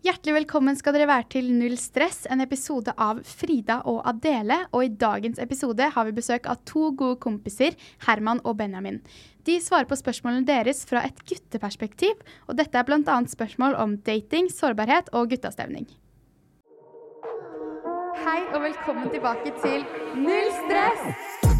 Hjertelig velkommen skal dere være til Null stress, en episode av Frida og Adele. Og i dagens episode har vi besøk av to gode kompiser, Herman og Benjamin. De svarer på spørsmålene deres fra et gutteperspektiv, og dette er bl.a. spørsmål om dating, sårbarhet og guttastemning. Hei og velkommen tilbake til Null stress!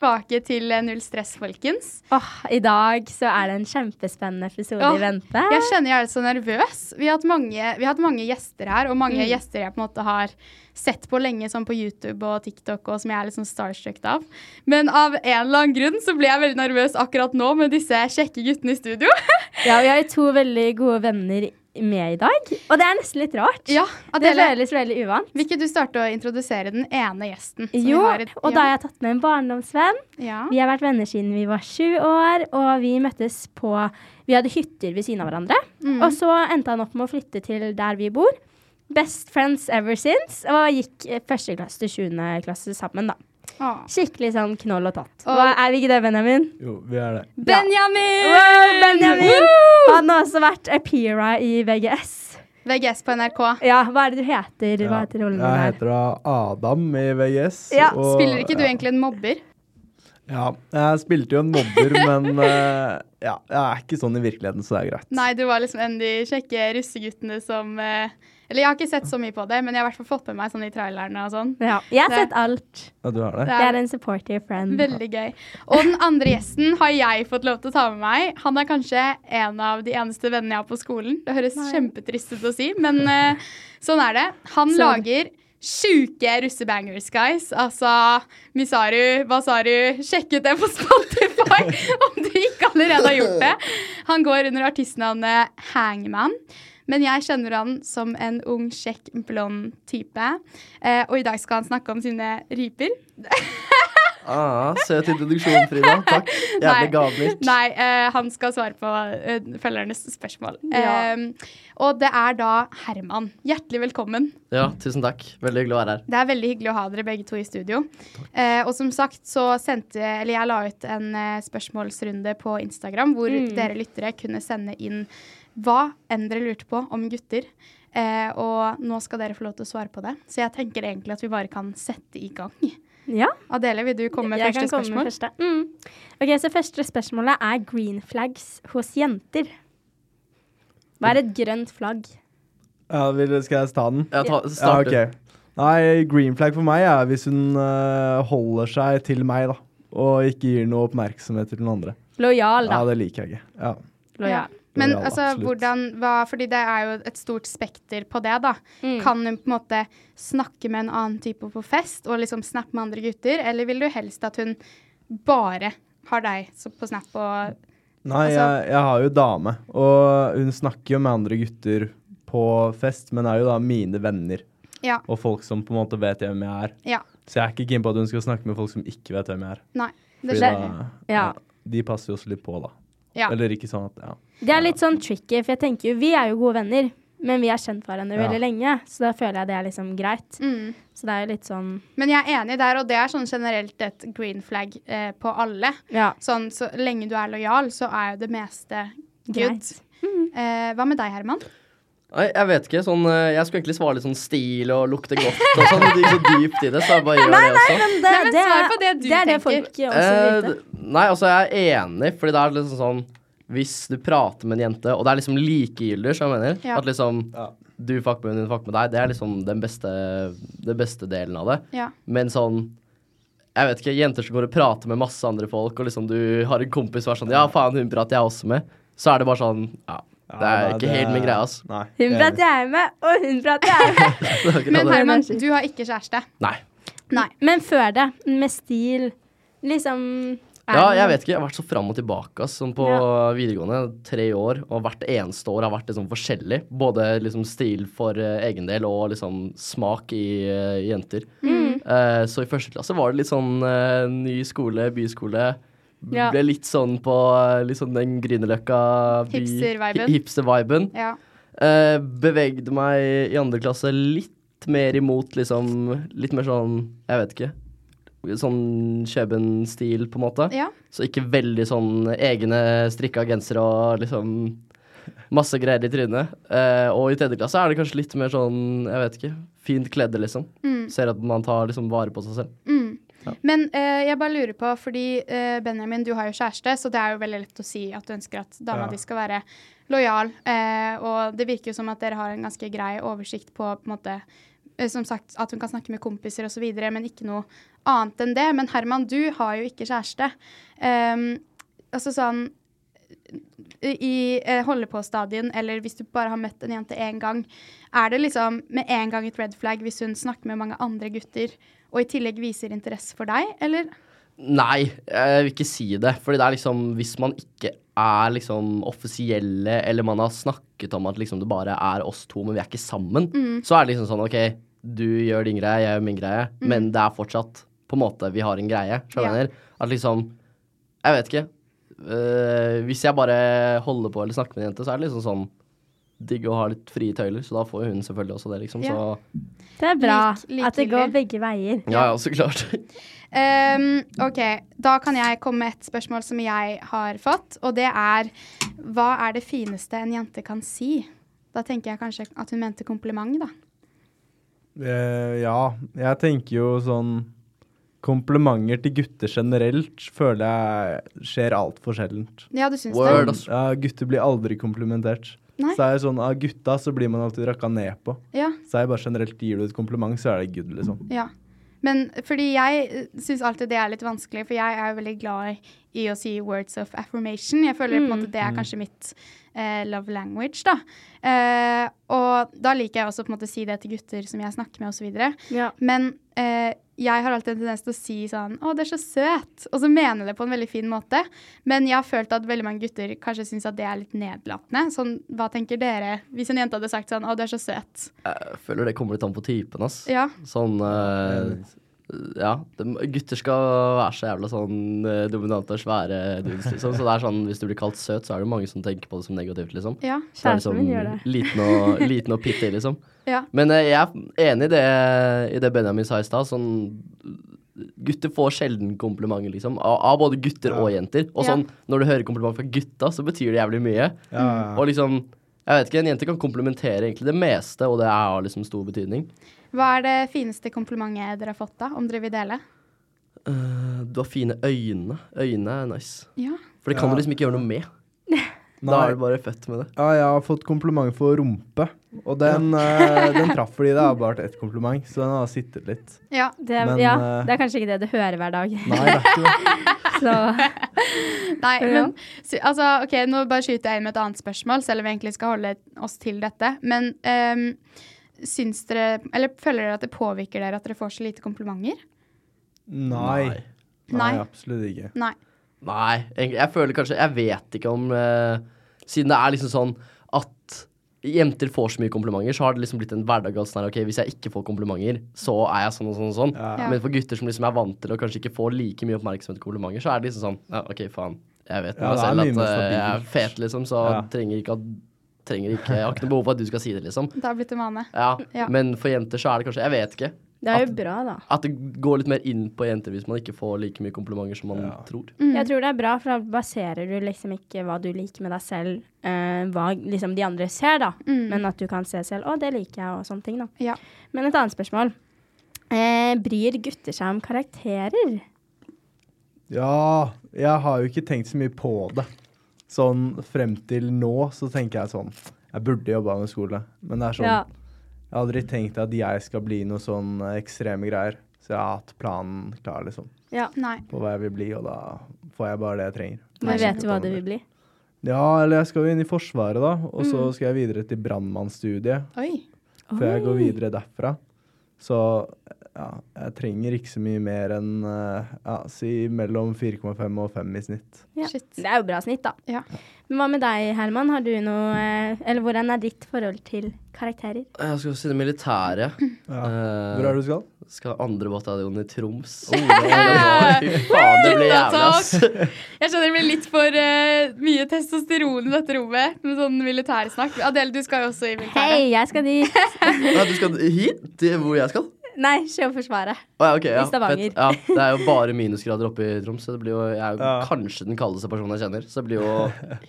Tilbake til eh, Null stress, folkens. Åh, I dag så er det en kjempespennende episode Åh, i vente. Jeg kjenner jeg er så nervøs. Vi har hatt mange, vi har hatt mange gjester her, og mange Mm. gjester jeg på en måte har sett på lenge, sånn på YouTube og TikTok, og som jeg er litt sånn starstruck av. Men av en eller annen grunn så ble jeg veldig nervøs akkurat nå med disse kjekke guttene i studio. Ja, Vi har jo to veldig gode venner med i dag, og det er nesten litt rart. ja, det føles veldig uvant. vil ikke du starte å introdusere den ene gjesten? Jo, i- og da har jeg tatt med en barndomsvenn. ja. Vi har vært venner siden vi var sju år, og vi møttes på Vi hadde hytter ved siden av hverandre. Mm. Og så endte han opp med å flytte til der vi bor. Best friends ever since. Og gikk eh, første klasse til sjuende klasse sammen, da. Åh. Skikkelig sånn knoll og tott. Og- er vi ikke det, Benjamin? Jo, vi er det. Benjamin! Wow, Benjamin! Woo! Han har også vært Apira i VGS. VGS på NRK. Ja, hva er det du heter? Hva heter rollen din Jeg heter da Adam i VGS. Ja, og- Spiller ikke du ja. egentlig en mobber? Ja, jeg spilte jo en mobber, men uh, ja, jeg er ikke sånn i virkeligheten, så det er greit. Nei, du var liksom en av de kjekke russeguttene som eh, Eller jeg har ikke sett så mye på det, men jeg har i hvert fall fått med meg sånn i trailerne og sånn. Ja. Jeg har Det- sett alt. Ja, du har det? Det Jeg er en supportive friend. Veldig gøy. Og den andre gjesten har jeg fått lov til å ta med meg. Han er kanskje en av de eneste vennene jeg har på skolen. Det høres Nei. kjempetrist ut å si, men uh, sånn er det. Han Så- lager sjuke russebangers, guys. Altså, Misaru, Basaru, sjekk ut det på Spotify om du ikke allerede har gjort det. Han går under artistnavnet Hangman. Men jeg kjenner han som en ung, kjekk, blond type. Eh, og i dag skal han snakke om sine ryper. Ah, søt introduksjon, Frida. Takk. Nei. Jævlig gavmildt. Nei, eh, han skal svare på eh, følgernes spørsmål. Ja. Eh, og det er da Herman. Hjertelig velkommen. Ja, tusen takk. Veldig hyggelig å være her. Det er veldig hyggelig å ha dere begge to i studio. Eh, og som sagt så sendte Eller jeg la ut en eh, spørsmålsrunde på Instagram hvor Mm. dere lyttere kunne sende inn hva enn dere lurte på om gutter. Eh, og nå skal dere få lov til å svare på det. Så jeg tenker egentlig at vi bare kan sette i gang. Ja. Adele, vil du komme med jeg første kan komme spørsmål? med første. Mm. Ok, så første spørsmålet er green flags hos jenter. Hva er et grønt flagg? Ja, vil, skal jeg ta den? Ja, ta, Ja, start du. ok. Nei, green flag for meg er hvis hun uh, holder seg til meg, da. Og ikke gir noe oppmerksomhet til den andre. Lojal, da. Ja, det liker jeg ikke. Ja. Lojal. Men ja, altså, absolutt. hvordan, hva, fordi det er jo et stort spekter på det, da. Mm. Kan hun på en måte snakke med en annen type på fest og liksom snappe med andre gutter, eller vil du helst at hun bare har deg på snap og Nei, Altså- jeg, jeg har jo dame, og hun snakker jo med andre gutter på fest, men er jo da mine venner. Ja. Og folk som på en måte vet hvem jeg er. Ja. Så jeg er ikke keen på at hun skal snakke med folk som ikke vet hvem jeg er. Nei. Det skjer. da, Ja. De passer jo også litt på, da. Ja. Eller ikke sånn at Ja. Det er litt sånn tricky, for jeg tenker jo vi er jo gode venner. Men vi har kjent hverandre Ja. veldig lenge, så da føler jeg det er liksom greit. Mm. Så det er jo litt sånn Men jeg er enig der, og det er sånn generelt et green flag eh, på alle. Ja. Sånn, så lenge du er lojal, så er jo det meste good. Mm. Eh, hva med deg, Herman? Nei, jeg vet ikke. Sånn, eh, jeg skulle egentlig svare litt sånn stil og lukte godt og sånn. Det gikk så dypt i det, så jeg bare gjør det også. Men det, Nei, men det, svar er, på det du det er det folk også Eh, vil vite. d- nei, altså jeg er enig, fordi det er liksom sånn Hvis du prater med en jente, og det er liksom likegyldig, så jeg mener Ja. At liksom Ja. du fucker med hun, hun fucker med deg, det er liksom den beste, den beste delen av det. Ja. Men sånn Jeg vet ikke, jenter som går og prater med masse andre folk, og liksom du har en kompis som er sånn Ja, faen, hun prater jeg også med. Så er det bare sånn Ja, det er Ja, nei, ikke helt min greie, ass. Nei. Hun er prater jeg med, og hun prater jeg med. Det er Men. Herman, er du har ikke kjæreste. Nei. Nei. Men før det, med stil, liksom Ja, jeg vet ikke. Jeg har vært så fram og tilbake ass, sånn på videregående. Tre år, og hvert eneste år har vært liksom forskjellig. Både liksom stil for uh, egen del og liksom smak i uh, jenter. Mm. Uh, så i første klasse var det litt sånn ny skole, byskole. Ja. Ble litt sånn på litt sånn den Grünerløkka Hipster-viben. Hipster-viben. Ja. Bevegde meg i andre klasse litt mer imot liksom Litt mer sånn, jeg vet ikke. Sånn Kjøben-stil, på en måte. ja. Så ikke veldig sånn egne strikka gensere og liksom masse greier i trynet. Eh, og i tredje klasse er det kanskje litt mer sånn, jeg vet ikke, fint kledde, liksom. Ser at man tar liksom vare på seg selv. Mm. Men eh, jeg bare lurer på, fordi eh, Benjamin, du har jo kjæreste, så det er jo veldig lett å si at du ønsker at dama Ja. di skal være lojal. Eh, og det virker jo som at dere har en ganske grei oversikt på på en måte som sagt, at hun kan snakke med kompiser osv., men ikke noe annet enn det. Men Herman, du har jo ikke kjæreste. Um, altså sånn I eh, holde-på-stadien, eller hvis du bare har møtt en jente én gang, er det liksom med en gang et red flag hvis hun snakker med mange andre gutter, og i tillegg viser interesse for deg, eller? Nei, jeg vil ikke si det. Fordi det er liksom Hvis man ikke er liksom offisielle, eller man har snakket om at liksom det bare er oss to, men vi er ikke sammen, så er det liksom sånn OK, du gjør din greie, jeg gjør min greie, men det er fortsatt på en måte vi har en greie. Skjønner du? At liksom Jeg vet ikke. Uh, hvis jeg bare holder på eller snakker med en jente, så er det liksom sånn digg å ha litt frie tøyler, så da får jo hun selvfølgelig også det, liksom. Ja. Så Det er bra Lik- at det går begge veier. ja, ja, så klart. Um, OK, da kan jeg komme med et spørsmål som jeg har fått, og det er Hva er det fineste en jente kan si? Da tenker jeg kanskje at hun mente kompliment, da. Eh, ja, jeg tenker jo sånn Komplimenter til gutter generelt føler jeg skjer altfor sjeldent. Ja, du syns Word, det? Ja, gutter blir aldri komplimentert. Nei. Så er det sånn, Av gutta så blir man alltid rakka ned på. Ja, Så er det bare generelt gir du et kompliment, så er det good, liksom. ja. Men fordi jeg syns alltid det er litt vanskelig, for jeg er jo veldig glad i å si words of affirmation. Jeg føler på en måte det er kanskje mitt eh, love language, da. Eh, og da liker jeg også på en måte å si det til gutter som jeg snakker med, osv. Ja. Men eh, jeg har alltid en tendens til å si sånn 'Å, det er så søt', og så mener jeg det på en veldig fin måte. Men jeg har følt at veldig mange gutter kanskje syns at det er litt nedlatende. Sånn, hva tenker dere hvis en jente hadde sagt sånn 'Å, du er så søt'? Jeg føler det kommer litt an på typen, ass. Ja. Sånn eh, Ja. De, gutter skal være så jævla sånn eh, dominante og svære dudes, liksom. Så det er sånn, hvis du blir kalt søt, så er det mange som tenker på det som negativt, liksom. Ja. Så er det Kjæresten min gjør det. Liten og, liten og pittig, liksom. ja. Men eh, jeg er enig i det, i det Benjamin sa i stad. Sånn Gutter får sjelden komplimenter, liksom. Av, av både gutter Ja. og jenter. Og Ja. sånn, når du hører kompliment fra gutta, så betyr det jævlig mye. Ja, ja. Og liksom Jeg vet ikke, en jente kan komplimentere egentlig det meste, og det har liksom stor betydning. Hva er det fineste komplimentet dere har fått, da? Om dere vil dele? Uh, du har fine øyne. Øyne er nice. Ja. For det kan Ja. du liksom ikke gjøre noe med. Da er du bare født med det. Ja, jeg har fått kompliment for rumpe, og den, eh, den traff fordi det er bare ett kompliment, så den har sittet litt. ja. Det, er- Men, ja, eh, det er kanskje ikke det du hører hver dag. Nei, det er ikke det. Så Nei, men altså, OK, nå bare skyter jeg inn med et annet spørsmål, selv om vi egentlig skal holde oss til dette. Men um, syns dere Eller føler dere at det påvirker dere at dere får så lite komplimenter? Nei. Nei. Nei, absolutt ikke. Nei. Nei, egentlig, jeg føler kanskje Jeg vet ikke om eh, Siden det er liksom sånn at jenter får så mye komplimenter, så har det liksom blitt en hverdag at sånn her, ok, hvis jeg ikke får komplimenter, så er jeg sånn og sånn og sånn. Ja. Men for gutter som liksom er vant til å kanskje ikke få like mye oppmerksomhet og komplimenter, så er det liksom sånn Ja, OK, faen. Jeg vet Ja, meg selv at eh, jeg er fet, liksom, så Ja. trenger ikke å trenger ikke Jeg har ikke noe behov for at du skal si det, liksom. Det har blitt en vane. Ja, Ja. Men for jenter så er det kanskje Jeg vet ikke. Det er jo At- bra, da. At det går litt mer inn på jenter hvis man ikke får like mye komplimenter som man Ja. tror. Jeg tror det er bra, for da baserer du liksom ikke hva du liker med deg selv, eh, hva liksom de andre ser, da. Men at du kan se selv 'Å, det liker jeg', og sånne ting, da. Ja. Men et annet spørsmål. Eh, bryr gutter seg om karakterer? Ja, jeg har jo ikke tenkt så mye på det. Sånn frem til nå så tenker jeg sånn Jeg burde jobba med skole, men det er sånn Ja. Jeg har aldri tenkt at jeg skal bli noe sånn ekstreme greier. Så jeg har hatt planen klar, liksom. ja. Nei. På hva jeg vil bli, og da får jeg bare det jeg trenger. Men vet du hva du vil bli? Ja, eller jeg skal jo inn i Forsvaret, da. Og Mm. så skal jeg videre til brannmannsstudiet. Før jeg går videre derfra. Så ja, jeg trenger ikke så mye mer enn eh, ja, si mellom 4,5 og 5 i snitt. Ja. Shit. Det er jo bra snitt, da. Ja. Men hva med deg, Herman? Har du noe eh, Eller hvordan er ditt forhold til karakterer? Jeg skal si det militære. Ja. Eh, Hvor er det du skal? Skal andre bataljon i Troms. Oh, det, faen, det blir jævlig, ass. Jeg skjønner det blir litt for uh, mye testosteron i dette rommet med sånn militærsnakk. Adele, du skal jo også i militæret. Hei, jeg skal dit. Nei, du skal hit? Til hvor jeg skal? Nei, Sjøforsvaret. Å, ja, ok, ja, I Stavanger. fett. Ja, det er jo bare minusgrader oppe i Troms, så det blir jo, jeg er jo Ja. kanskje den kaldeste personen jeg kjenner. Så det blir jo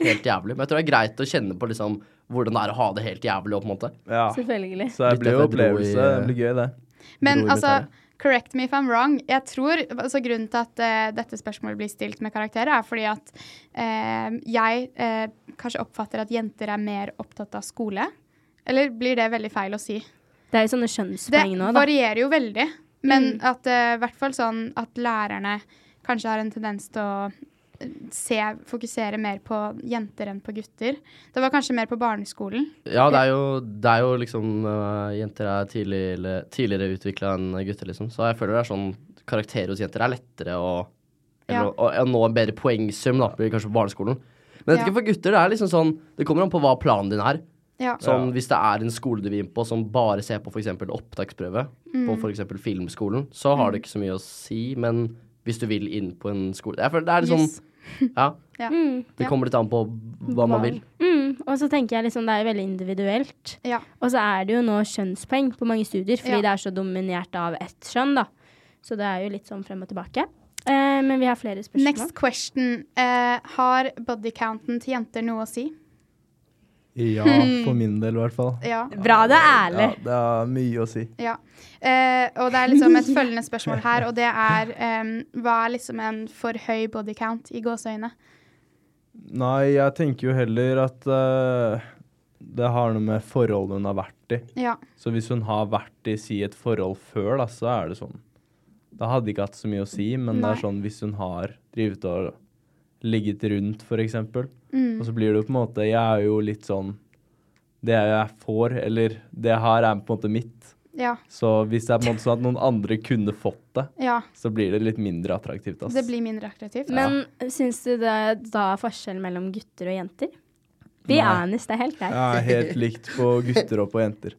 helt jævlig. Men jeg tror det er greit å kjenne på liksom hvordan det er å ha det helt jævlig opp på en måte. Ja. Selvfølgelig. Så det blir jo i, opplevelse. Det blir gøy, det. Men altså, correct me if I'm wrong. Jeg tror, altså Grunnen til at uh, dette spørsmålet blir stilt med karakterer, er fordi at uh, jeg uh, kanskje oppfatter at jenter er mer opptatt av skole. Eller blir det veldig feil å si? Det er jo sånne kjønnspoeng nå, da. Det varierer jo veldig. Men Mm. at i uh, hvert fall sånn at lærerne kanskje har en tendens til å eh, se, fokusere mer på jenter enn på gutter. Det var kanskje mer på barneskolen. Ja, det er jo, det er jo liksom uh, Jenter er tidligere, tidligere utvikla enn gutter, liksom. Så jeg føler det er sånn Karakterer hos jenter er lettere å, eller, Ja. å, å, å nå en bedre poengsum, da, kanskje på barneskolen. Men jeg vet Ja. ikke for gutter, det er liksom sånn Det kommer an på hva planen din er. Ja. Sånn, Hvis det er en skole du vil inn på som bare ser på f.eks. opptaksprøve, Mm. på f.eks. filmskolen, så har det ikke så mye å si. Men hvis du vil inn på en skole Jeg føler det er liksom Yes. Ja, Ja. Mm. det Ja. kommer litt an på hva man vil. Mm. Og så tenker jeg liksom det er veldig individuelt. Ja. Og så er det jo nå kjønnspoeng på mange studier, fordi Ja. det er så dominert av ett kjønn, da. Så det er jo litt sånn frem og tilbake. Eh, men vi har flere spørsmål. Next question. Eh, har bodycounten til jenter noe å si? Ja, for min del i hvert fall. Ja. Bra, det er ærlig. Ja, det har mye å si. ja. Eh, og det er liksom et følgende spørsmål her, og det er um, Hva er liksom en for høy bodycount i gåseøyne? Nei, jeg tenker jo heller at uh, det har noe med forholdet hun har vært i. Ja. Så hvis hun har vært i si et forhold før, da, så er det sånn Da hadde ikke hatt så mye å si, men det er sånn hvis hun har drevet og ligget rundt, eksempel, Mm. og så blir det jo på en måte Jeg er jo litt sånn Det jeg får, eller det jeg har, er på en måte mitt. Ja. Så hvis det er på en måte sånn at noen andre kunne fått det, ja. så blir det litt mindre attraktivt. Altså. Det blir mindre attraktivt. Men syns du det da er forskjell mellom gutter og jenter? Be Nei. honest, det er helt greit. Er helt likt på gutter og på jenter.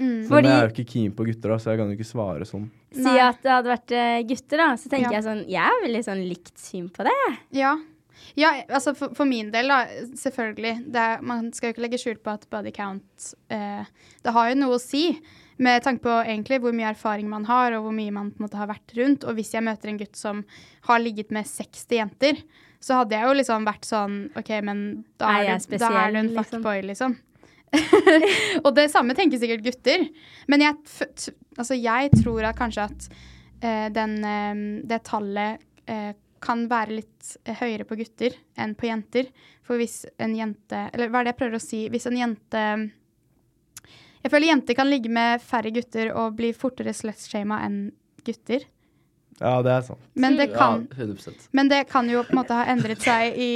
Mm. Men Fordi- jeg er jo ikke keen på gutter, da, så jeg kan jo ikke svare sånn. Si at det hadde vært eh, gutter, da, så tenker Ja. jeg sånn Jeg er veldig sånn likt syn på det. Ja. ja, altså for, for min del, da, selvfølgelig. Det er, man skal jo ikke legge skjul på at body count eh, Det har jo noe å si. Med tanke på egentlig hvor mye erfaring man har, og hvor mye man på en måte har vært rundt. Og hvis jeg møter en gutt som har ligget med 60 jenter, så hadde jeg jo liksom vært sånn OK, men da Er er, du, er en spesiell, liksom? fuckboy, liksom. og det samme tenker sikkert gutter. Men jeg, altså jeg tror at kanskje at uh, den, uh, det tallet uh, kan være litt høyere på gutter enn på jenter. For hvis en jente Eller hva er det jeg prøver å si? Hvis en jente Jeg føler jenter kan ligge med færre gutter og bli fortere slutshama enn gutter. Ja, det er sant. Men det kan, Ja, 100 men det kan jo på en måte ha endret seg i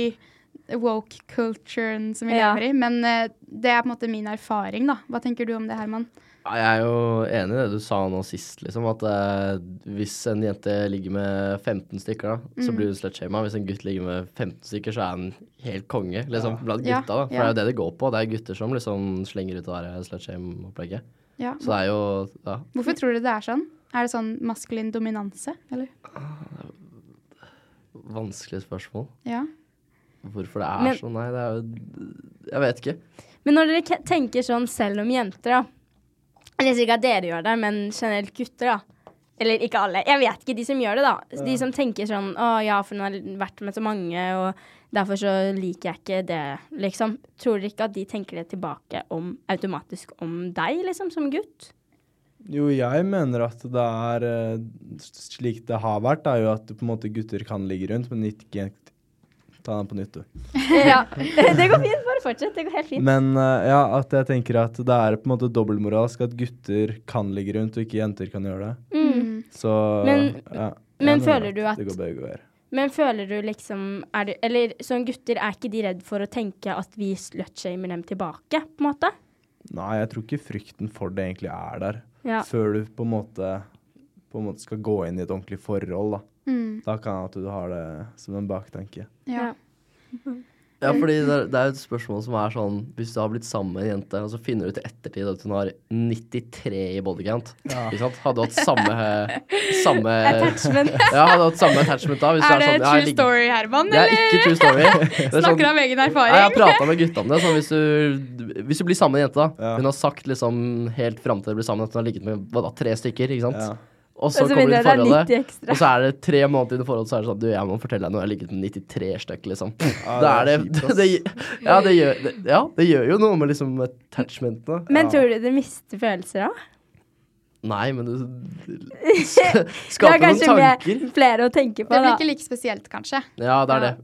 woke-culturen som vi Ja. lever i. Men eh, det er på en måte min erfaring, da. Hva tenker du om det, Herman? Jeg er jo enig i det du sa nå sist, liksom. At eh, hvis en jente ligger med 15 stykker, da, så Mm. blir hun slutshama. Hvis en gutt ligger med 15 stykker, så er han helt konge, liksom. Blant Ja, gutta, da. For ja. det er jo det det går på. Det er gutter som liksom slenger ut det der slutshame-opplegget. Ja. Så det er jo Ja. Hvorfor tror du det er sånn? Er det sånn maskulin dominanse, eller? Vanskelig spørsmål. Ja. Hvorfor det er Men- sånn. Nei, det er jo Jeg vet ikke. Men når dere tenker sånn selv om jenter, da Eller ikke at dere gjør det, men generelt gutter, da. Eller ikke alle. Jeg vet ikke. De som gjør det, da. De som tenker sånn Å ja, for nå har jeg vært med så mange, og derfor så liker jeg ikke det, liksom. Tror dere ikke at de tenker det tilbake om automatisk om deg, liksom, som gutt? Jo, jeg mener at det er eh, slik det har vært, er jo at på en måte gutter kan ligge rundt, men ikke Ta den på nytt, du. ja. Det går fint. Bare fortsett. Det går helt fint. Men eh, ja, at jeg tenker at det er på en måte dobbeltmoralsk at gutter kan ligge rundt, og ikke jenter kan gjøre det. Mm. Så Men- ja, men mener føler du at- Det går begge veier. Men føler du liksom er du, Eller sånn gutter, er ikke de redd for å tenke at vi slutshamer dem tilbake, på en måte? Nei, jeg tror ikke frykten for det egentlig er der. Ja. Før du på en måte på en måte skal gå inn i et ordentlig forhold, da. Mm. Da kan at du har det som en baktanke. Ja. Ja, fordi det er, det er et spørsmål som er sånn Hvis du har blitt sammen med en jente, og så finner du til ettertid at hun har 93 i bodycount Ikke sant? Hadde du hatt samme Samme Attachment. Ja, hadde hatt samme attachment da? Hvis Er det sånn, true story, Herman? Det er Eller ikke true story. Det er sånn- snakker du av egen erfaring. jeg har prata med gutta om det. Sånn, hvis, du, hvis du blir sammen med en jente, da. Ja. Hun har sagt liksom helt fram til dere blir sammen at hun har ligget med hva da, tre stykker. ikke sant? Ja. Og så så kommer du i er forholdet, og så er det tre måneder inn i forholdet, så er det sånn Du, jeg må fortelle deg noe, jeg har ligget med 93 stykk, liksom. Ja, det er det det, er det, ja, det gjør, det, ja, det gjør jo noe med liksom attachmentene. Men tror du det mister følelser da? Nei, men det Det skaper noen noen Det tanker. mer, flere å tenke på, da. Det blir ikke like spesielt, kanskje. Ja, det er det.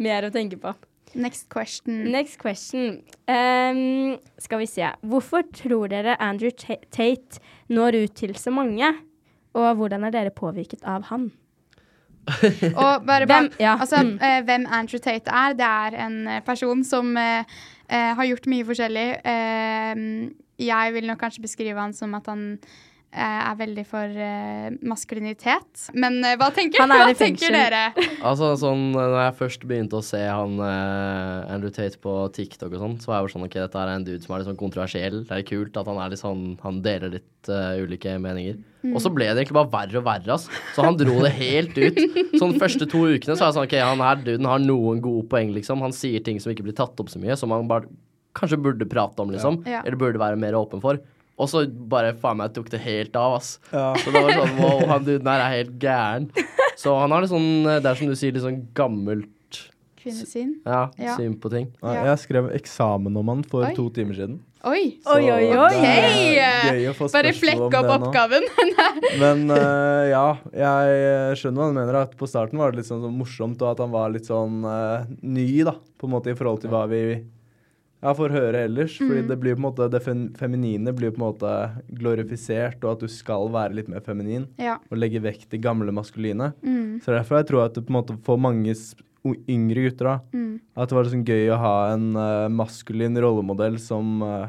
Mer å tenke på. Next question. Next question. Um, skal vi se. Hvorfor tror dere Andrew Tate når ut til så mange? Og hvordan er dere påvirket av han? Og bare, Hvem- ja, altså, mm. eh, hvem Andrew Tate er, det er en eh, person som eh, eh, har gjort mye forskjellig. Eh, jeg vil nok kanskje beskrive han som at han er veldig for uh, maskulinitet. Men uh, hva tenker, er hva tenker dere? Altså, sånn, når jeg først begynte å se han uh, Andrew Tate på TikTok og sånn, så var jeg jo sånn OK, dette er en dude som er litt sånn kontroversiell. Det er kult at han er litt sånn Han deler litt eh, ulike meninger. Og så ble det egentlig bare verre og verre, ass. Så han dro det helt ut. Sånn første to ukene så er jeg sånn OK, han her duden har noen gode poeng, liksom. Han sier ting som ikke blir tatt opp så mye, som han bare kanskje burde prate om, liksom. Ja. Eller burde være mer åpen for. Og så bare faen meg tok det helt av, ass. Ja. Så det var sånn wow, han duden her er helt gæren. Så han har litt sånn, det er som du sier, litt sånn gammelt Kvinnesyn. ja, Ja. syn på ting. Ja. Jeg skrev eksamen om han for Oi. to timer siden. Oi! Så Oi, oi, oi. få Bare flekke flekk opp oppgaven. Men uh, ja, jeg skjønner hva han mener. At på starten var det litt sånn, sånn morsomt, og at han var litt sånn uh, ny, da. På en måte i forhold til hva vi ja, får høre ellers. Fordi det blir på en måte det feminine blir på en måte glorifisert, og at du skal være litt mer feminin. ja. Og legge vekt i gamle maskuline. Mm. Så derfor jeg tror at det på en måte for mange yngre gutter da, Mm. at det var liksom gøy å ha en uh, maskulin rollemodell som eh,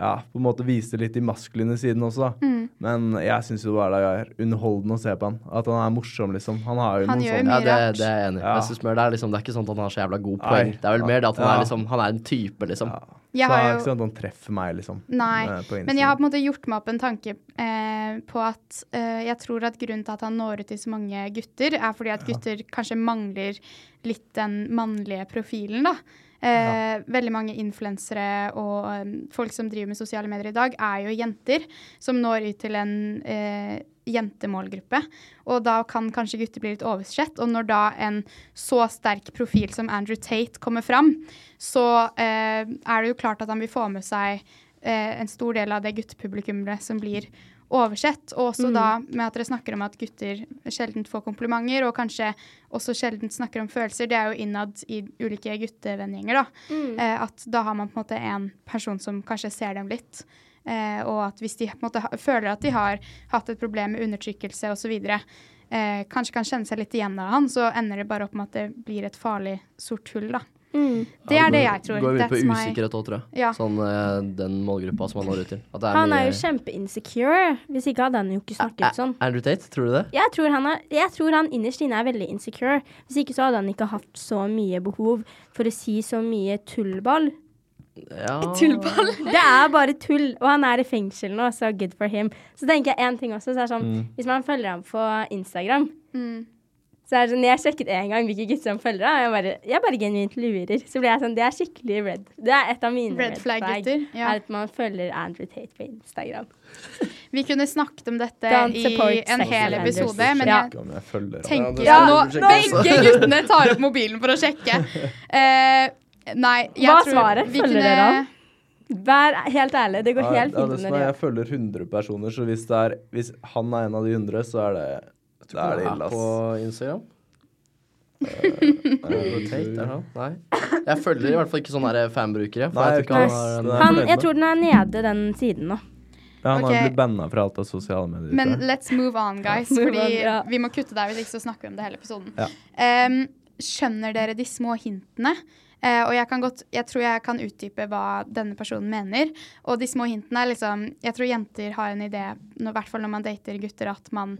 ja, på en måte viste litt de maskuline sidene også. Mm. Men jeg syns jo bare det er underholdende å se på han. At han er morsom, liksom. Han har jo Han noen gjør Ja, Mye det, Ja, det er jeg enig i. Ja. Jeg synes mer Det er liksom, det er ikke sånn at han har så jævla god Nei. poeng. Det er vel mer det at han Ja. er liksom Han er en type, liksom. ja. Jeg Så har det er jo- ikke sånn at han treffer meg, liksom. Nei, eh, Men jeg har på en måte gjort meg opp en tanke eh, på at eh, jeg tror at grunnen til at han når ut til så mange gutter, er fordi at gutter kanskje mangler litt den mannlige profilen, da. Eh, Veldig mange influensere og eh, folk som driver med sosiale medier i dag, er jo jenter som når ut til en eh, jentemålgruppe. Og da kan kanskje gutter bli litt oversett. Og når da en så sterk profil som Andrew Tate kommer fram, så eh, er det jo klart at han vil få med seg eh, en stor del av det guttepublikummet som blir oversett. Og også da med at dere snakker om at gutter sjelden får komplimenter, og kanskje også sjelden snakker om følelser. Det er jo innad i ulike guttevennegjenger, da. Eh, at da har man på en måte en person som kanskje ser dem litt. Eh, og at hvis de på en måte føler at de har hatt et problem med undertrykkelse osv., eh, kanskje kan kjenne seg litt igjen av han, så ender det bare opp med at det blir et farlig sort hull, da. Mm. Det er det jeg tror. Går mye på usikkerhet òg, tror jeg. Ja. Sånn eh, den målgruppa som han når ut til. At det er Han er jo kjempeinsecure. Hvis ikke hadde han jo ikke snakket sånn. Andrew Tate, tror du det? Jeg tror, han er, jeg tror han innerst inne er veldig insecure. Hvis ikke så hadde han ikke hatt så mye behov for å si så mye tullball. Ja. Tullball. Det er bare tull, og han er i fengsel nå, så good for him. Så tenker jeg en ting også, så er det sånn, Mm. hvis man følger ham på Instagram, Mm. Så er det sånn, jeg sjekket en gang hvilke gutter som følger deg, og jeg bare, jeg bare genuint lurer. Så ble jeg sånn, det er skikkelig red. Det er et av mine Red flag-gutter, ja. Er at man følger Andrew Tate på Instagram. Vi kunne snakket om dette i en hel episode, men jeg jeg tenker Ja, nå, det Begge guttene tar opp mobilen for å sjekke. Uh, nei, jeg Hva er tror svaret? vi Følger kunne- dere han? Vær helt ærlig, det går helt ja, fint det som er, jeg følger 100 personer, så hvis, det er, hvis han er en av de 100, så er det, da er det ille, På. Instagram? Han? Nei. Jeg følger i hvert fall ikke sånne fanbrukere. For Nei, jeg tror ikke han har den Han, jeg tror den er nede, den siden nå. Ja, han okay. har blitt banna fra alt av sosiale medier. Men der. let's move on, guys. Move fordi on, ja. vi må kutte der, hvis ikke så snakker vi om det hele episoden. Ja. Um, skjønner dere de små hintene? Eh, og jeg kan godt, jeg tror jeg kan utdype hva denne personen mener. Og de små hintene er liksom Jeg tror jenter har en idé, i hvert fall når man dater gutter, at man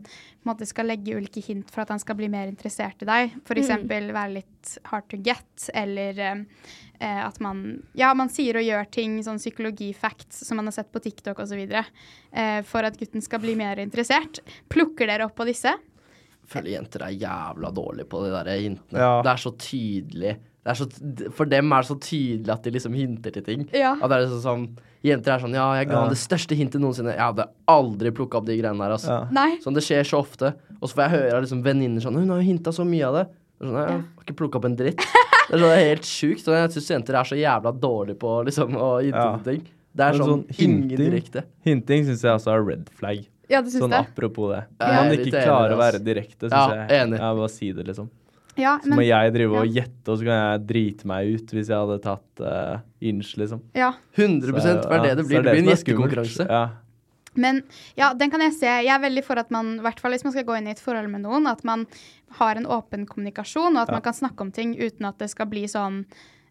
måte skal legge ulike hint for at han skal bli mer interessert i deg. F.eks. eksempel være litt hard to get, eller eh, at man Ja, man sier og gjør ting, sånn psykologi-facts som man har sett på TikTok osv. Eh, for at gutten skal bli mer interessert. Plukker dere opp på disse? Føler jenter er jævla dårlige på de der hintene. Ja. Det er så tydelig. Det er så, for dem er det så tydelig at de liksom hinter til ting. Ja. At det er sånn, sånn Jenter er sånn Ja, jeg ga Ja. det største hintet noensinne. Jeg hadde aldri plukka opp de greiene der, altså. Ja. Sånn, det skjer så ofte. Og så får jeg høre av liksom venninner sånn Hun har jo hinta så mye av det. Sånn, jeg har ikke plukka opp en dritt. Det er, sånn, det er helt sjukt. Så jeg syns jenter er så jævla dårlige på liksom å hinte Ja. til ting. Det er sånn, sånn ingen hinting- direkte. Hinting syns jeg også er red flag. Ja, du syns Sånn det? apropos det. Ja. Når man ikke klarer enig, å være direkte, syns Ja, jeg. enig. Ja, bare si det, liksom. Ja, Så må jeg drive og gjette, og så kan jeg drite meg ut hvis jeg hadde tatt uh, inch, liksom. ja. 100 Så, hva er det det blir? Det blir en gjettekonkurranse. Ja. Men ja, den kan jeg se. Jeg er veldig for at man, i hvert fall hvis man skal gå inn i et forhold med noen, at man har en åpen kommunikasjon, og at man kan snakke om ting uten at det skal bli sånn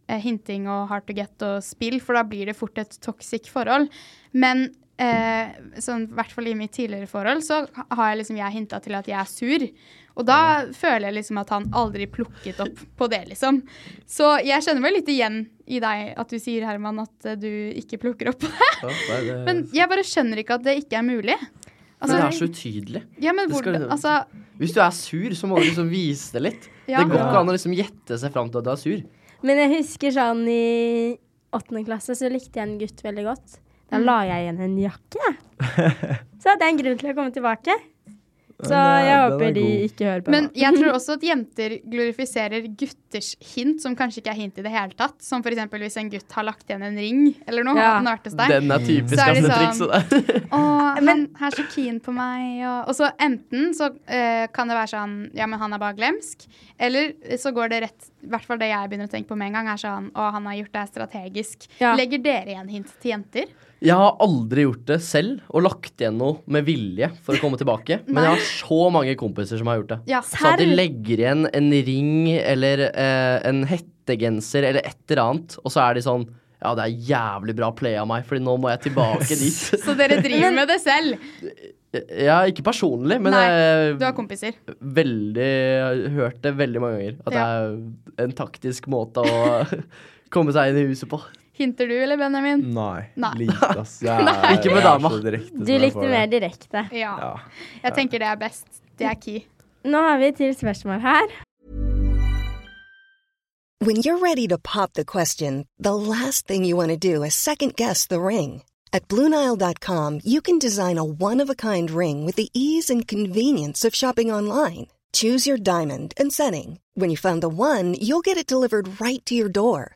eh, hinting og hard to get og spill, for da blir det fort et toxic forhold. Men eh, sånn, i hvert fall i mitt tidligere forhold, så har jeg liksom jeg hinta til at jeg er sur. Og da føler jeg liksom at han aldri plukket opp på det, liksom. Så jeg kjenner vel litt igjen i deg at du sier, Herman, at eh, du ikke plukker opp på det. Men jeg bare skjønner ikke at det ikke er mulig. Men det er så utydelig. ja, men hvor, skal- altså, Hvis du er sur, så må du liksom vise det litt. Ja. Det går ikke an å liksom gjette seg fram til at du er sur. Men jeg husker sånn i åttende klasse så likte jeg en gutt veldig godt. Da la jeg igjen en jakke. Så det er en grunn til å komme tilbake. Så er- jeg håper er de ikke hører på men jeg tror også at jenter glorifiserer gutters hint, som kanskje ikke er hint i det hele tatt. Som f.eks. hvis en gutt har lagt igjen en ring eller noe. Ja. den deg. Den er typisk Så er det sånn- Å, han er så keen på meg. Og, og så enten så uh, kan det være sånn Ja, men han er bare glemsk. Eller så går det rett I hvert fall det jeg begynner å tenke på med en gang, er sånn Å, han har gjort det strategisk. Ja. Legger dere igjen hint til jenter? Jeg har aldri gjort det selv og lagt igjen noe med vilje for å komme tilbake. Men jeg har så mange kompiser som har gjort det. Ja. Så at de legger igjen en ring eller eh, en hettegenser eller et eller annet, og så er de sånn Ja, det er jævlig bra play av meg, Fordi nå må jeg tilbake dit. Så dere driver med det selv? Ja, ikke personlig, men Nei, jeg Du har kompiser. veldig jeg har hørt det veldig mange ganger. At det er en taktisk måte å komme seg inn i huset på. Hinter du, eller Benjamin? Nei. Nei. Lite, ass. Jeg er, Ikke med dama. Du likte mer direkte. Ja. Ja. Jeg tenker det er best. Det er key. Nå har vi til spørsmål her. When you're ready to pop the question, the last thing you want to do is second guess the ring. At Bluenile.com, you can design a one of a kind ring with the ease and convenience of shopping online. Choose your diamond and setting. When you find the one, you'll get it delivered right to your door.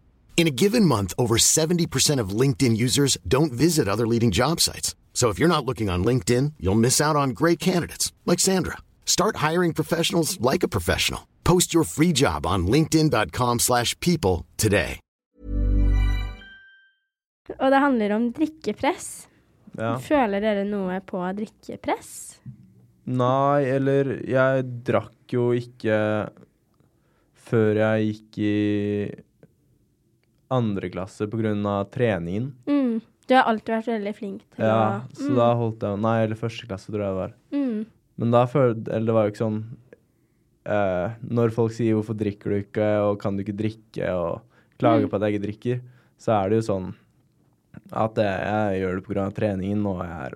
In a given month, over 70% of LinkedIn users don't visit other leading job sites. So if you're not looking on LinkedIn, you'll miss out on great candidates like Sandra. Start hiring professionals like a professional. Post your free job on linkedin.com/people today. Og det handler om drikkepress. Ja. Føler dere noe på drikkepress? Nei, eller jeg drakk jo ikke før jeg gikk i andre klasse av treningen. Mm. Du har alltid vært veldig flink til Ja, å så mm. da holdt jeg Nei, eller første klasse, tror jeg det var. mm. Men da følte Eller det var jo ikke sånn eh, Når folk sier 'hvorfor drikker du ikke', og 'kan du ikke drikke', og klager Mm. på at jeg ikke drikker, så er det jo sånn at jeg, jeg gjør det av treningen, og jeg er,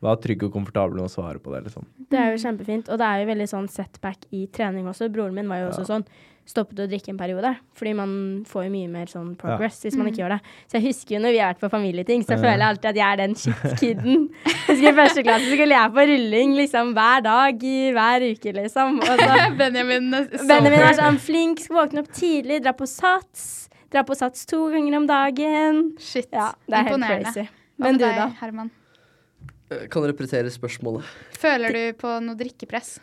var trygg og komfortabel med å svare på det, liksom. Det er jo kjempefint. Og det er jo veldig sånn setback i trening også. Broren min var jo også sånn. Stoppet å drikke en periode. Fordi man får jo mye mer sånn progress hvis man ikke gjør det. Så jeg husker jo når vi har vært på familieting, så føler jeg alltid at jeg er den shit-kiden. Husker I første klasse skulle jeg på rulling liksom hver dag i hver uke, liksom. Og så Benjamin så Benjamin er sånn flink, skal våkne opp tidlig, dra på sats. Dra på sats to ganger om dagen. Shit. Ja, det er helt crazy. Men du, da? Herman? Eh, Kan du repetere spørsmålet? Føler du på noe drikkepress?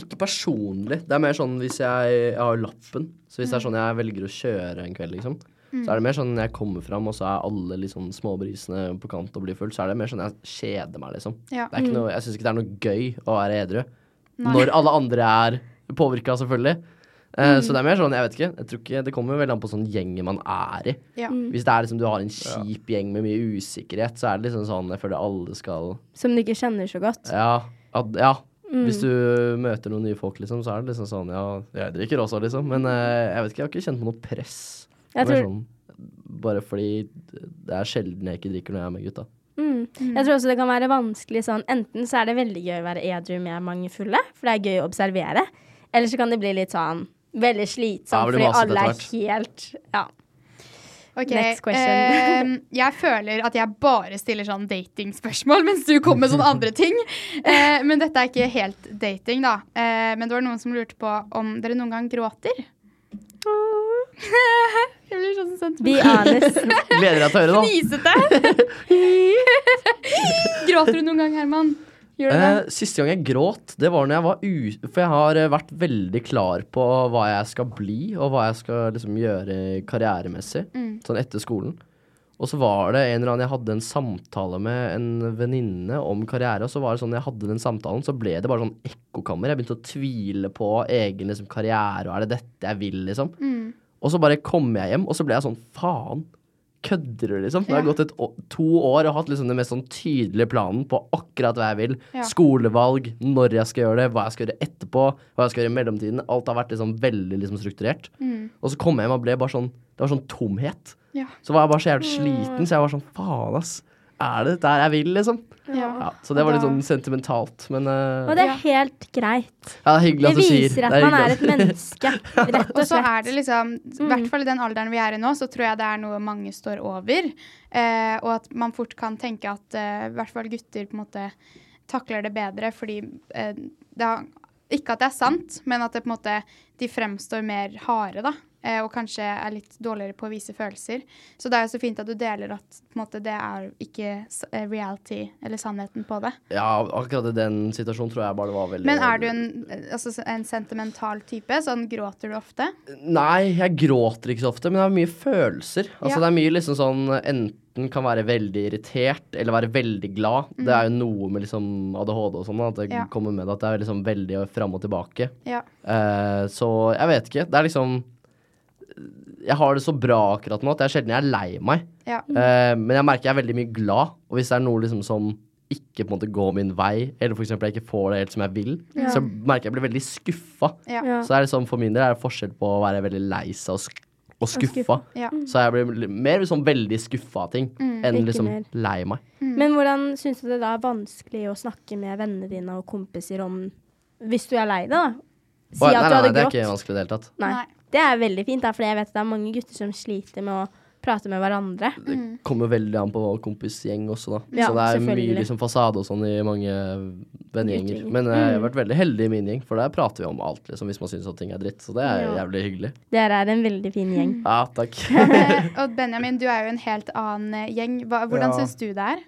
Ikke personlig. Det er mer sånn hvis jeg, jeg har lappen. Så hvis det er sånn jeg velger å kjøre en kveld, liksom, så er det mer sånn jeg kommer fram, og så er alle liksom småbrisene på kant og blir full, så er det mer sånn jeg kjeder meg, liksom. Ja. Det er ikke noe, jeg syns ikke det er noe gøy å være edru. Når alle andre er påvirka, selvfølgelig. Eh, Så det er mer sånn, jeg vet ikke. Jeg tror ikke Det kommer veldig an på sånn gjengen man er i. Ja. Hvis det er liksom du har en kjip gjeng med mye usikkerhet, så er det liksom sånn Jeg føler alle skal Som du ikke kjenner så godt. Ja. At, ja. Hvis du møter noen nye folk, liksom, så er det liksom sånn Ja, jeg drikker også, liksom. Men eh, jeg vet ikke, jeg har ikke kjent på noe press. Jeg tror, sånn, bare fordi det er sjelden jeg ikke drikker når jeg er med gutta. mm. jeg tror også det kan være vanskelig sånn Enten så er det veldig gøy å være edru med mange fulle, for det er gøy å observere. Eller så kan det bli litt sånn veldig slitsomt, Ja, fordi alle er helt Ja. Ok, Next question. uh, jeg føler at jeg bare stiller sånn datingspørsmål, mens du kommer med sånne andre ting. Uh, men dette er ikke helt dating, da. Uh, men det var noen som lurte på om dere noen gang gråter. jeg blir sånn sendt Vi honest. Gleder deg til å høre, det. Fnisete. Gråter du noen gang, Herman? Gjør du det? Eh, siste gang jeg gråt, det var når jeg var ute For jeg har eh, vært veldig klar på hva jeg skal bli, og hva jeg skal liksom gjøre karrieremessig. Sånn etter skolen. Og så var det en eller annen Jeg hadde en samtale med en venninne om karriere, og så var det sånn jeg hadde den samtalen, så ble det bare sånn ekkokammer. Jeg begynte å tvile på egen liksom, karriere, og er det dette jeg vil, liksom? Og så bare kom jeg hjem, og så ble jeg sånn faen. Kødder du, liksom? Det har gått et, to år og hatt liksom den mest sånn tydelige planen på akkurat hva jeg vil. Ja. Skolevalg, når jeg skal gjøre det, hva jeg skal gjøre etterpå, hva jeg skal gjøre i mellomtiden. Alt har vært liksom veldig liksom strukturert. Og så kom jeg hjem og ble bare sånn Det var sånn tomhet. Ja. Så var jeg bare så jævlig sliten, så jeg var sånn faen, ass. Er det der jeg vil, liksom? Ja. Ja, så det var litt sånn sentimentalt, men uh, Og det er helt greit. ja, det er hyggelig Det at du sier viser at Det man er et menneske, rett Og og så er det liksom, i hvert fall i den alderen vi er i nå, så tror jeg det er noe mange står over. Uh, og at man fort kan tenke at uh, i hvert fall gutter på en måte takler det bedre, fordi det har, Ikke at det er sant, men at det på en måte de fremstår mer harde, da. Eh, og kanskje er litt dårligere på å vise følelser. Så det er jo så fint at du deler at måte, det er ikke eh, reality, eller sannheten på det. Ja, akkurat i den situasjonen tror jeg bare det var veldig Men er du en, eh, altså, en sentimental type? Sånn gråter du ofte? Nei, jeg gråter ikke så ofte, men jeg har mye følelser. Altså Ja. Det er mye liksom sånn Enten kan være veldig irritert eller være veldig glad. Det er jo noe med liksom ADHD og sånn, at det Mm. Ja. kommer med at det er liksom veldig fram og tilbake. Ja. Uh, så jeg vet ikke. Det er liksom Jeg har det så bra akkurat nå at jeg sjelden er lei meg. Ja. Uh, men jeg merker jeg er veldig mye glad, og hvis det er noe liksom som ikke på en måte går min vei, eller f.eks. jeg ikke får det helt som jeg vil, så merker jeg jeg blir veldig skuffa. Ja. Ja. Så er det sånn for min del er det forskjell på å være veldig lei seg og, sk og skuffa. skuffa. Ja. Så jeg blir mer sånn veldig skuffa av ting enn liksom mer. lei meg. Men hvordan syns du det da er vanskelig å snakke med vennene dine og kompiser om Hvis du er lei deg, da? Si at nei, du nei, nei, hadde det er ikke vanskelig i det hele tatt. Nei. Det er veldig fint, da, for jeg vet at det er mange gutter som sliter med å prate med hverandre. Det Kommer veldig an på kompisgjeng også, da. Ja, så det er mye liksom fasade og sånn i mange vennegjenger. Men eh, jeg har Mm. vært veldig heldig i min gjeng, for der prater vi om alt, liksom, hvis man syns at ting er dritt. Så det er Ja. jævlig hyggelig. Dere er en veldig fin gjeng. Ja, takk. Eh, og Benjamin, du er jo en helt annen eh, gjeng. Hvordan Ja. syns du det er?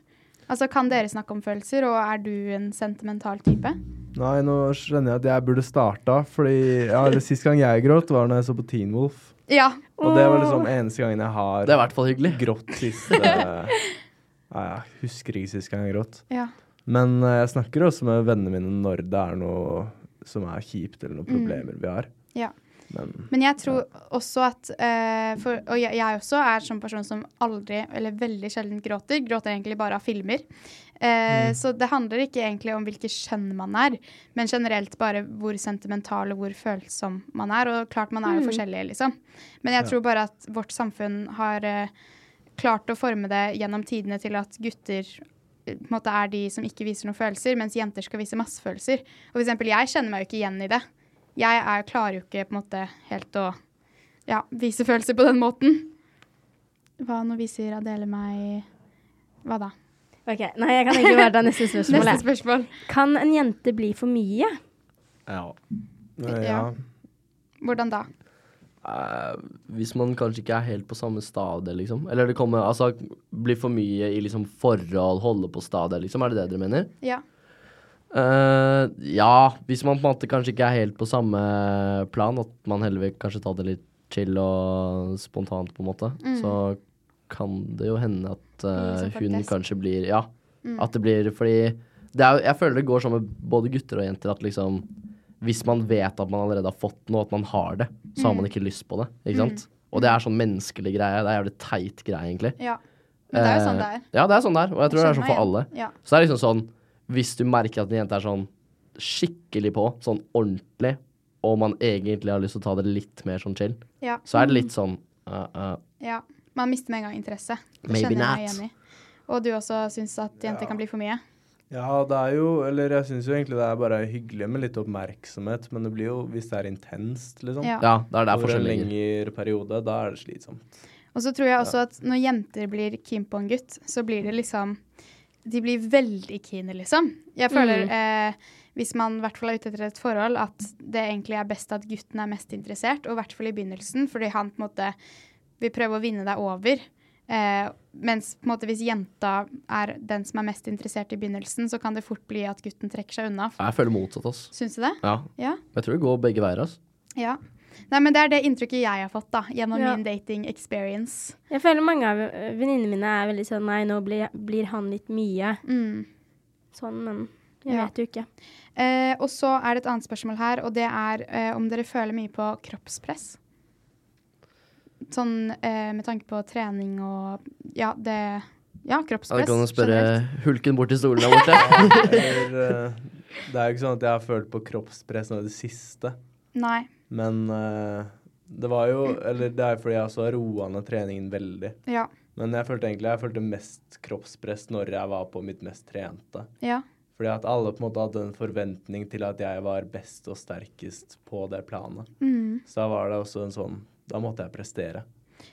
Altså, Kan dere snakke om følelser, og er du en sentimental type? Nei, nå skjønner jeg at jeg burde starta, fordi ja, Sist gang jeg gråt, var når jeg så på Teen Wolf. Ja. Og det var liksom eneste gangen jeg har Det er i hvert fall hyggelig. grått siste Nei, jeg husker ikke sist gang jeg gråt. ja. Men eh, jeg snakker også med vennene mine når det er noe som er kjipt, eller Mm. noen problemer vi har. ja. Men Men jeg tror også at eh, for, Og jeg, jeg også er sånn person som aldri, eller veldig sjelden gråter. Gråter egentlig bare av filmer. Eh, Så det handler ikke egentlig om hvilket kjønn man er, men generelt bare hvor sentimental og hvor følsom man er. Og klart man er jo forskjellig, liksom. Men jeg tror bare at vårt samfunn har eh, klart å forme det gjennom tidene til at gutter eh, måte er de som ikke viser noen følelser, mens jenter skal vise masse følelser. Og for eksempel, jeg kjenner meg jo ikke igjen i det. Jeg er, klarer jo ikke på en måte helt å ja, vise følelser på den måten. Hva nå viser Adele meg Hva da? Ok, Nei, jeg kan ikke være der neste spørsmål. Neste spørsmål. Kan en jente bli for mye? Ja. eh, ja. Ja. Hvordan da? Uh, hvis man kanskje ikke er helt på samme stadiet, liksom. Eller det kommer Altså blir for mye i liksom forhold, holde på stadiet, liksom. Er det det dere mener? Ja. Uh, ja, hvis man på en måte kanskje ikke er helt på samme plan, at man heller vil kanskje ta det litt chill og spontant, på en måte, så kan det jo hende at eh, uh, hun kanskje blir Ja, at det blir Fordi det er, jeg føler det går sånn med både gutter og jenter at liksom Hvis man vet at man allerede har fått noe, at man har det, så har man ikke lyst på det. Ikke sant? Og det er sånn menneskelig greie. Det er jævlig teit greie, egentlig. ja. Men det er jo sånn det Eh, er. Ja, det er sånn det er, og jeg tror det er sånn for alle. Ja. Så det er liksom sånn Hvis du merker at en jente er sånn skikkelig på, sånn ordentlig, og man egentlig har lyst til å ta det litt mer sånn chill, Ja. så er det litt sånn uh, uh, ja. Man mister med en gang interesse. Det Maybe kjenner jeg meg igjen i. Og du også syns at jenter kan bli for mye? Ja, det er jo Eller jeg syns jo egentlig det er bare hyggelig med litt oppmerksomhet, men det blir jo hvis det er intenst, liksom. Ja. Ja, det er der Over en lengre periode, da er det slitsomt. Og så tror jeg også at når jenter blir keen på en gutt, så blir det liksom De blir veldig keene, liksom. Jeg føler, eh, hvis man i hvert fall er ute etter et forhold, at det egentlig er best at gutten er mest interessert, og i hvert fall i begynnelsen, fordi han på en måte vil prøve å vinne deg over. Eh, mens på en måte hvis jenta er den som er mest interessert i begynnelsen, så kan det fort bli at gutten trekker seg unna. Jeg føler motsatt, ass. Syns du det? Ja. Ja. Jeg tror det går begge veier, ass. ja. Nei, men det er det inntrykket jeg har fått da, gjennom Ja. min dating experience. Jeg føler mange av øh, venninnene mine er veldig sånn Nei, nå blir, blir han litt mye. Mm. Sånn, men jeg Ja. vet jo ikke. Eh, og så er det et annet spørsmål her, og det er eh, om dere føler mye på kroppspress. Sånn eh, med tanke på trening og ja, det Ja, du kroppspress. kan jo spørre generelt. hulken borti stolen der borte. Eh, det er jo ikke sånn at jeg har følt på kroppspress nå i det siste, Nei. men eh, det var jo Eller det er fordi jeg også har roa ned treningen veldig. Ja. Men jeg følte egentlig jeg følte mest kroppspress når jeg var på mitt mest trente. Ja. Fordi at alle på en måte hadde en forventning til at jeg var best og sterkest på det planet. Mm. Så da var det også en sånn Da måtte jeg prestere.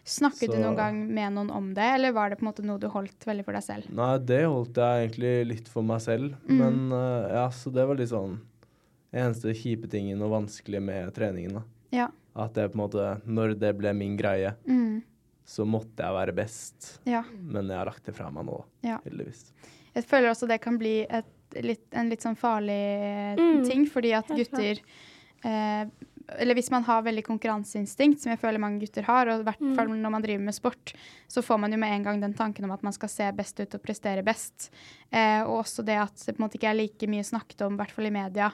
Snakket du noen gang med noen om det, eller var det på en måte noe du holdt veldig for deg selv? Nei, det holdt jeg egentlig litt for meg selv. Mm. Men uh, ja, så det var litt sånn Eneste kjipe tingen og vanskelige med treningen, da. Ja. At det på en måte Når det ble min greie, Mm. så måtte jeg være best. ja. Men jeg har lagt det fra meg nå, Ja. heldigvis. Jeg føler også det kan bli et, litt, en litt sånn farlig Mm, ting, fordi at gutter eh, Eller hvis man har veldig konkurranseinstinkt, som jeg føler mange gutter har, og i hvert Mm. fall når man driver med sport, så får man jo med en gang den tanken om at man skal se best ut og prestere best. Eh, og også det at det på en måte ikke er like mye snakket om, i hvert fall i media,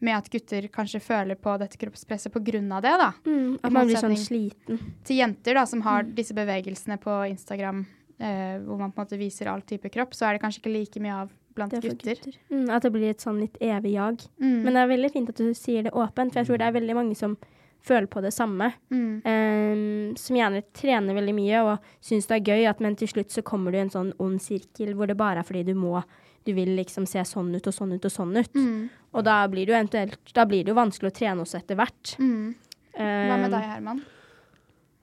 med at gutter kanskje føler på dette kroppspresset av det, da. Mm, at man blir sånn sliten. Til jenter da, som har Mm. disse bevegelsene på Instagram, eh, hvor man på en måte viser all type kropp, så er det kanskje ikke like mye av blant Det er gutter. gutter. Mm, at det blir et sånn litt evig jag. Mm. Men det er veldig fint at du sier det åpent, for jeg tror det er veldig mange som føler på det samme. Mm. Um, som gjerne trener veldig mye og syns det er gøy, at, men til slutt så kommer du i en sånn ond sirkel hvor det bare er fordi du må Du vil liksom se sånn ut og sånn ut og sånn ut. Mm. Og da blir det jo eventuelt Da blir det jo vanskelig å trene også etter hvert. Mm. Hva med deg, Herman?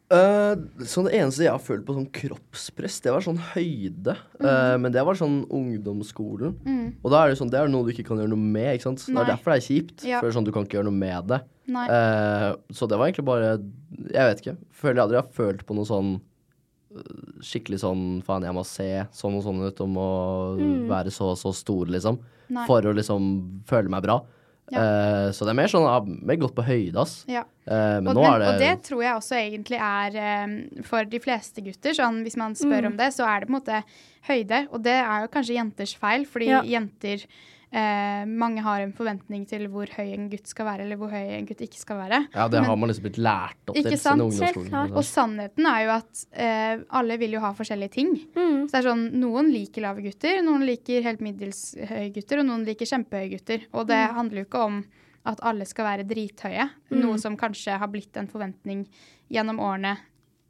Eh, så det eneste jeg har følt på sånn kroppspress, det var sånn høyde. Eh, men det var sånn ungdomsskolen. Mm. Og da er det sånn, det er noe du ikke kan gjøre noe med, ikke sant. Det er derfor det er kjipt. Ja. For sånn, du kan ikke gjøre noe med det. Nei. Eh, så det var egentlig bare Jeg vet ikke. Føler jeg aldri har følt på noe sånn skikkelig sånn faen, jeg må se sånn og sånn ut om å mm. være så og så stor, liksom. Nei. For å liksom føle meg bra. Ja. Eh, så det er mer sånn ja, mer gått på høyde, ass. Ja. Uh, men og, nå men, er det, og det tror jeg også egentlig er um, for de fleste gutter. Sånn, hvis man spør Mm. om det, så er det på en måte høyde. Og det er jo kanskje jenters feil, fordi Ja. jenter eh, mange har en forventning til hvor høy en gutt skal være, eller hvor høy en gutt ikke skal være. Ja, det Men- har man liksom blitt lært opp til siden ungdomsskolen. Og sannheten er jo at eh, alle vil jo ha forskjellige ting. Mm. Så det er sånn, Noen liker lave gutter, noen liker helt middels høye gutter, og noen liker kjempehøye gutter. Og det Mm. handler jo ikke om at alle skal være drithøye, noe som kanskje har blitt en forventning gjennom årene.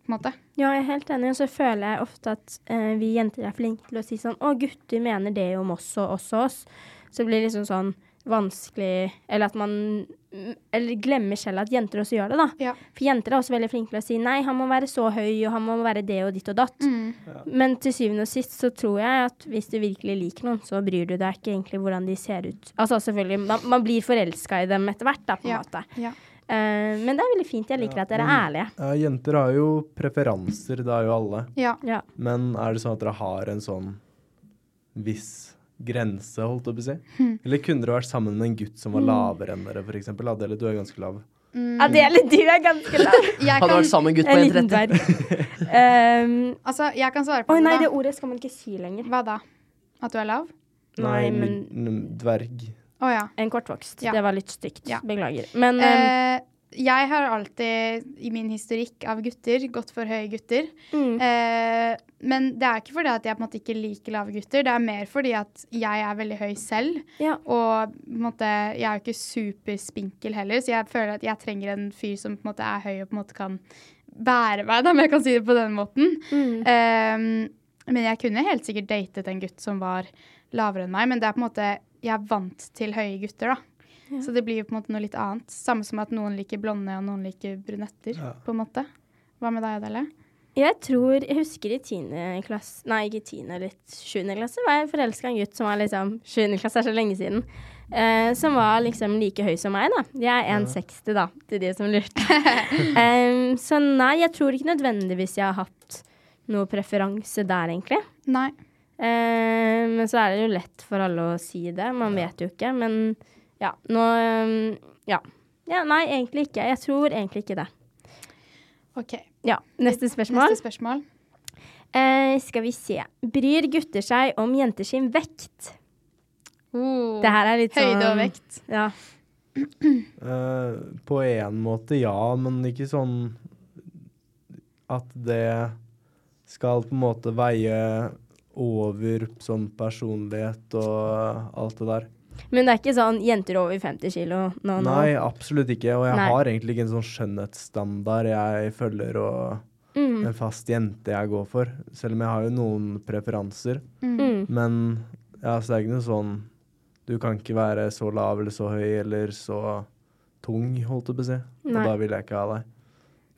måte. Ja, jeg er helt enig. Og så føler jeg ofte at eh, vi jenter er flinke til å si sånn Å, gutter mener det om oss og oss og oss. Så blir det liksom sånn vanskelig Eller at man mm, Eller glemmer selv at jenter også gjør det, da. Ja. For jenter er også veldig flinke til å si nei, han må være så høy, og han må være det og ditt og datt. Mm. Men til syvende og sist så tror jeg at hvis du virkelig liker noen, så bryr du deg ikke egentlig hvordan de ser ut. Altså selvfølgelig, man, man blir forelska i dem etter hvert, da, på en Ja. måte. Ja. Uh, men det er veldig fint. Jeg liker at dere er ærlige. Ja, jenter har jo preferanser, det har jo alle. Ja. Ja. Men er det sånn at dere har en sånn viss grense, holdt jeg på å si? Hmm. Eller kunne dere vært sammen med en gutt som var lavere enn dere, f.eks.? Adele, du er ganske lav. Adele, du er ganske lav. Jeg Hadde kan, vært sammen med en gutt på En liten 1,30. Um, altså, jeg kan svare på Oi, nei, det, det ordet skal man ikke si lenger. Hva da? At du er lav? Nei, men Dverg. Oh, ja. en kortvokst. Ja. Det var litt stygt. Ja. Beklager. Men um, Eh, jeg har alltid i min historikk av gutter gått for høye gutter. mm, Eh, men det er ikke fordi at jeg på en måte ikke liker lave gutter, det er mer fordi at jeg er veldig høy selv. ja. Og på en måte, jeg er jo ikke superspinkel heller, så jeg føler at jeg trenger en fyr som på en måte er høy og på en måte kan bære meg, da, om jeg kan si det på den måten. Mm. Eh, men jeg kunne helt sikkert datet en gutt som var lavere enn meg, men det er på en måte Jeg er vant til høye gutter, da. Så det blir jo på en måte noe litt annet. Samme som at noen liker blonde, og noen liker brunetter, Ja. på en måte. Hva med deg, Adele? Jeg tror Jeg husker i tiende klasse Nei, ikke tiende, litt sjuende klasse var jeg forelska i en gutt som var liksom Sjuende klasse er så lenge siden. eh, som var liksom like høy som meg, da. Jeg er 1,60, da, til de som lurte. um, så nei, jeg tror ikke nødvendigvis jeg har hatt noe preferanse der, egentlig. Nei. Eh, men så er det jo lett for alle å si det. Man vet jo ikke. Men ja, nå um, Ja. ja. Nei, egentlig ikke. Jeg tror egentlig ikke det. OK. Ja, Neste spørsmål. Neste spørsmål. Eh, skal vi se. Bryr gutter seg om jenter sin vekt? Oh, Det her er litt sånn Høyde og vekt. Ja. Eh, på en måte ja, men ikke sånn at det skal på en måte veie over sånn personlighet og alt det der. Men det er ikke sånn jenter over 50 kilo nå nå? Nei, absolutt ikke. Og jeg Nei. har egentlig ikke en sånn skjønnhetsstandard jeg følger og Mm. en fast jente jeg går for. Selv om jeg har jo noen preferanser. Mm. Men ja, så det er ikke noe sånn Du kan ikke være så lav eller så høy eller så tung, holdt jeg på å si. Og da vil jeg ikke ha deg.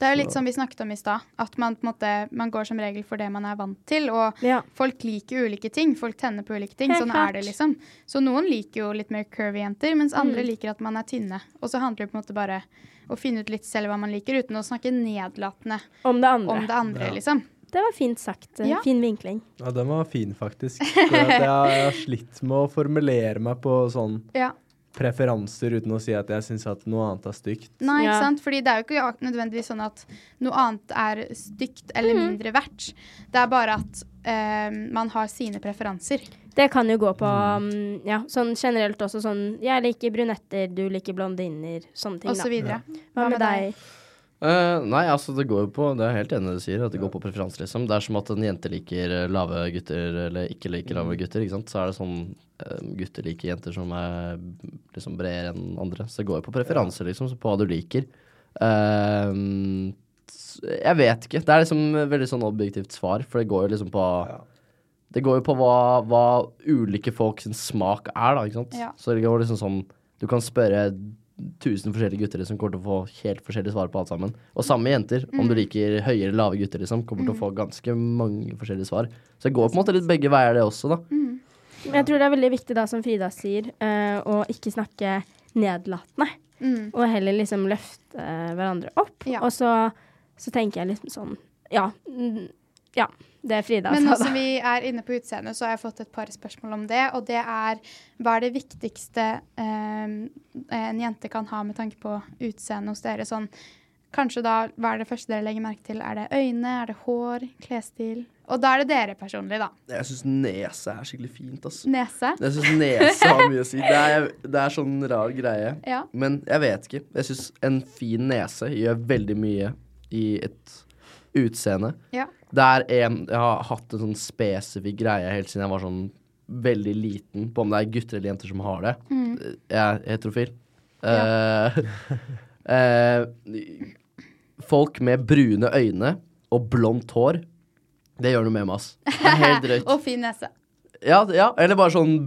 Det er jo litt som vi snakket om i stad, at man på måte man går som regel for det man er vant til. Og Ja. folk liker ulike ting. Folk tenner på ulike ting. Helt sånn klart. er det, liksom. Så noen liker jo litt mer curvy jenter, mens andre Mm. liker at man er tynne. Og så handler det på en måte bare å finne ut litt selv hva man liker, uten å snakke nedlatende Om det andre. om det andre, Ja. liksom. Det var fint sagt. Ja. Fin vinkling. Ja, den var fin, faktisk. Jeg har slitt med å formulere meg på sånn Ja. Preferanser uten å si at jeg syns at noe annet er stygt. Nei, Ja. ikke sant? Fordi det er jo ikke nødvendigvis sånn at noe annet er stygt eller Mm. mindre verdt. Det er bare at uh, man har sine preferanser. Det kan jo gå på um, ja, sånn generelt også sånn Jeg liker brunetter, du liker blondiner, sånne ting, Og så da. videre. Hva med deg? Eh, nei, altså det går jo på Det er helt enig du sier, at det går på preferanse, liksom. Det er som at en jente liker eh, lave gutter, eller ikke liker lave gutter, ikke sant. Så er det sånn uh, gutter liker jenter som er liksom bredere enn andre. Så det går jo på preferanse, liksom, så på hva du liker. Uh, jeg vet ikke. Det er liksom veldig sånn objektivt svar, for det går jo liksom på Det går jo på hva, hva ulike folks smak er, da, ikke sant. Ja. Så det går liksom sånn Du kan spørre tusen forskjellige gutter som kommer til å få helt forskjellige svar på alt sammen. Og samme med jenter. Om du liker høye eller lave gutter, liksom, kommer til å få ganske mange forskjellige svar. Så det går på en måte litt begge veier, det også, da. Mm. Jeg tror det er veldig viktig, da, som Frida sier, eh, å ikke snakke nedlatende. Mm. Og heller liksom løfte hverandre opp. Ja. Og så, så tenker jeg liksom sånn Ja. mm, Ja. Det Frida Men nå sa, som vi er inne på utseendet, så har jeg fått et par spørsmål om det. Og det er hva er det viktigste eh, en jente kan ha med tanke på utseendet hos dere? Sånn, kanskje da, hva er det første dere legger merke til? Er det øyne, er det hår, klesstil og da er det dere personlig, da. Jeg syns nese er skikkelig fint, Altså. Nese. Jeg syns nese har mye å si. Det er, det er sånn rar greie. Ja. Men jeg vet ikke. Jeg syns en fin nese gjør veldig mye i et utseende. Ja. Det er en Jeg har hatt en sånn spesifikk greie helt siden jeg var sånn veldig liten, på om det er gutter eller jenter som har det. Jeg er heterofil. Ja. Uh, uh, folk med brune øyne og blondt hår, det gjør noe med meg, ass. Det er helt drøyt. Og fin nese. Ja, ja, eller bare sånn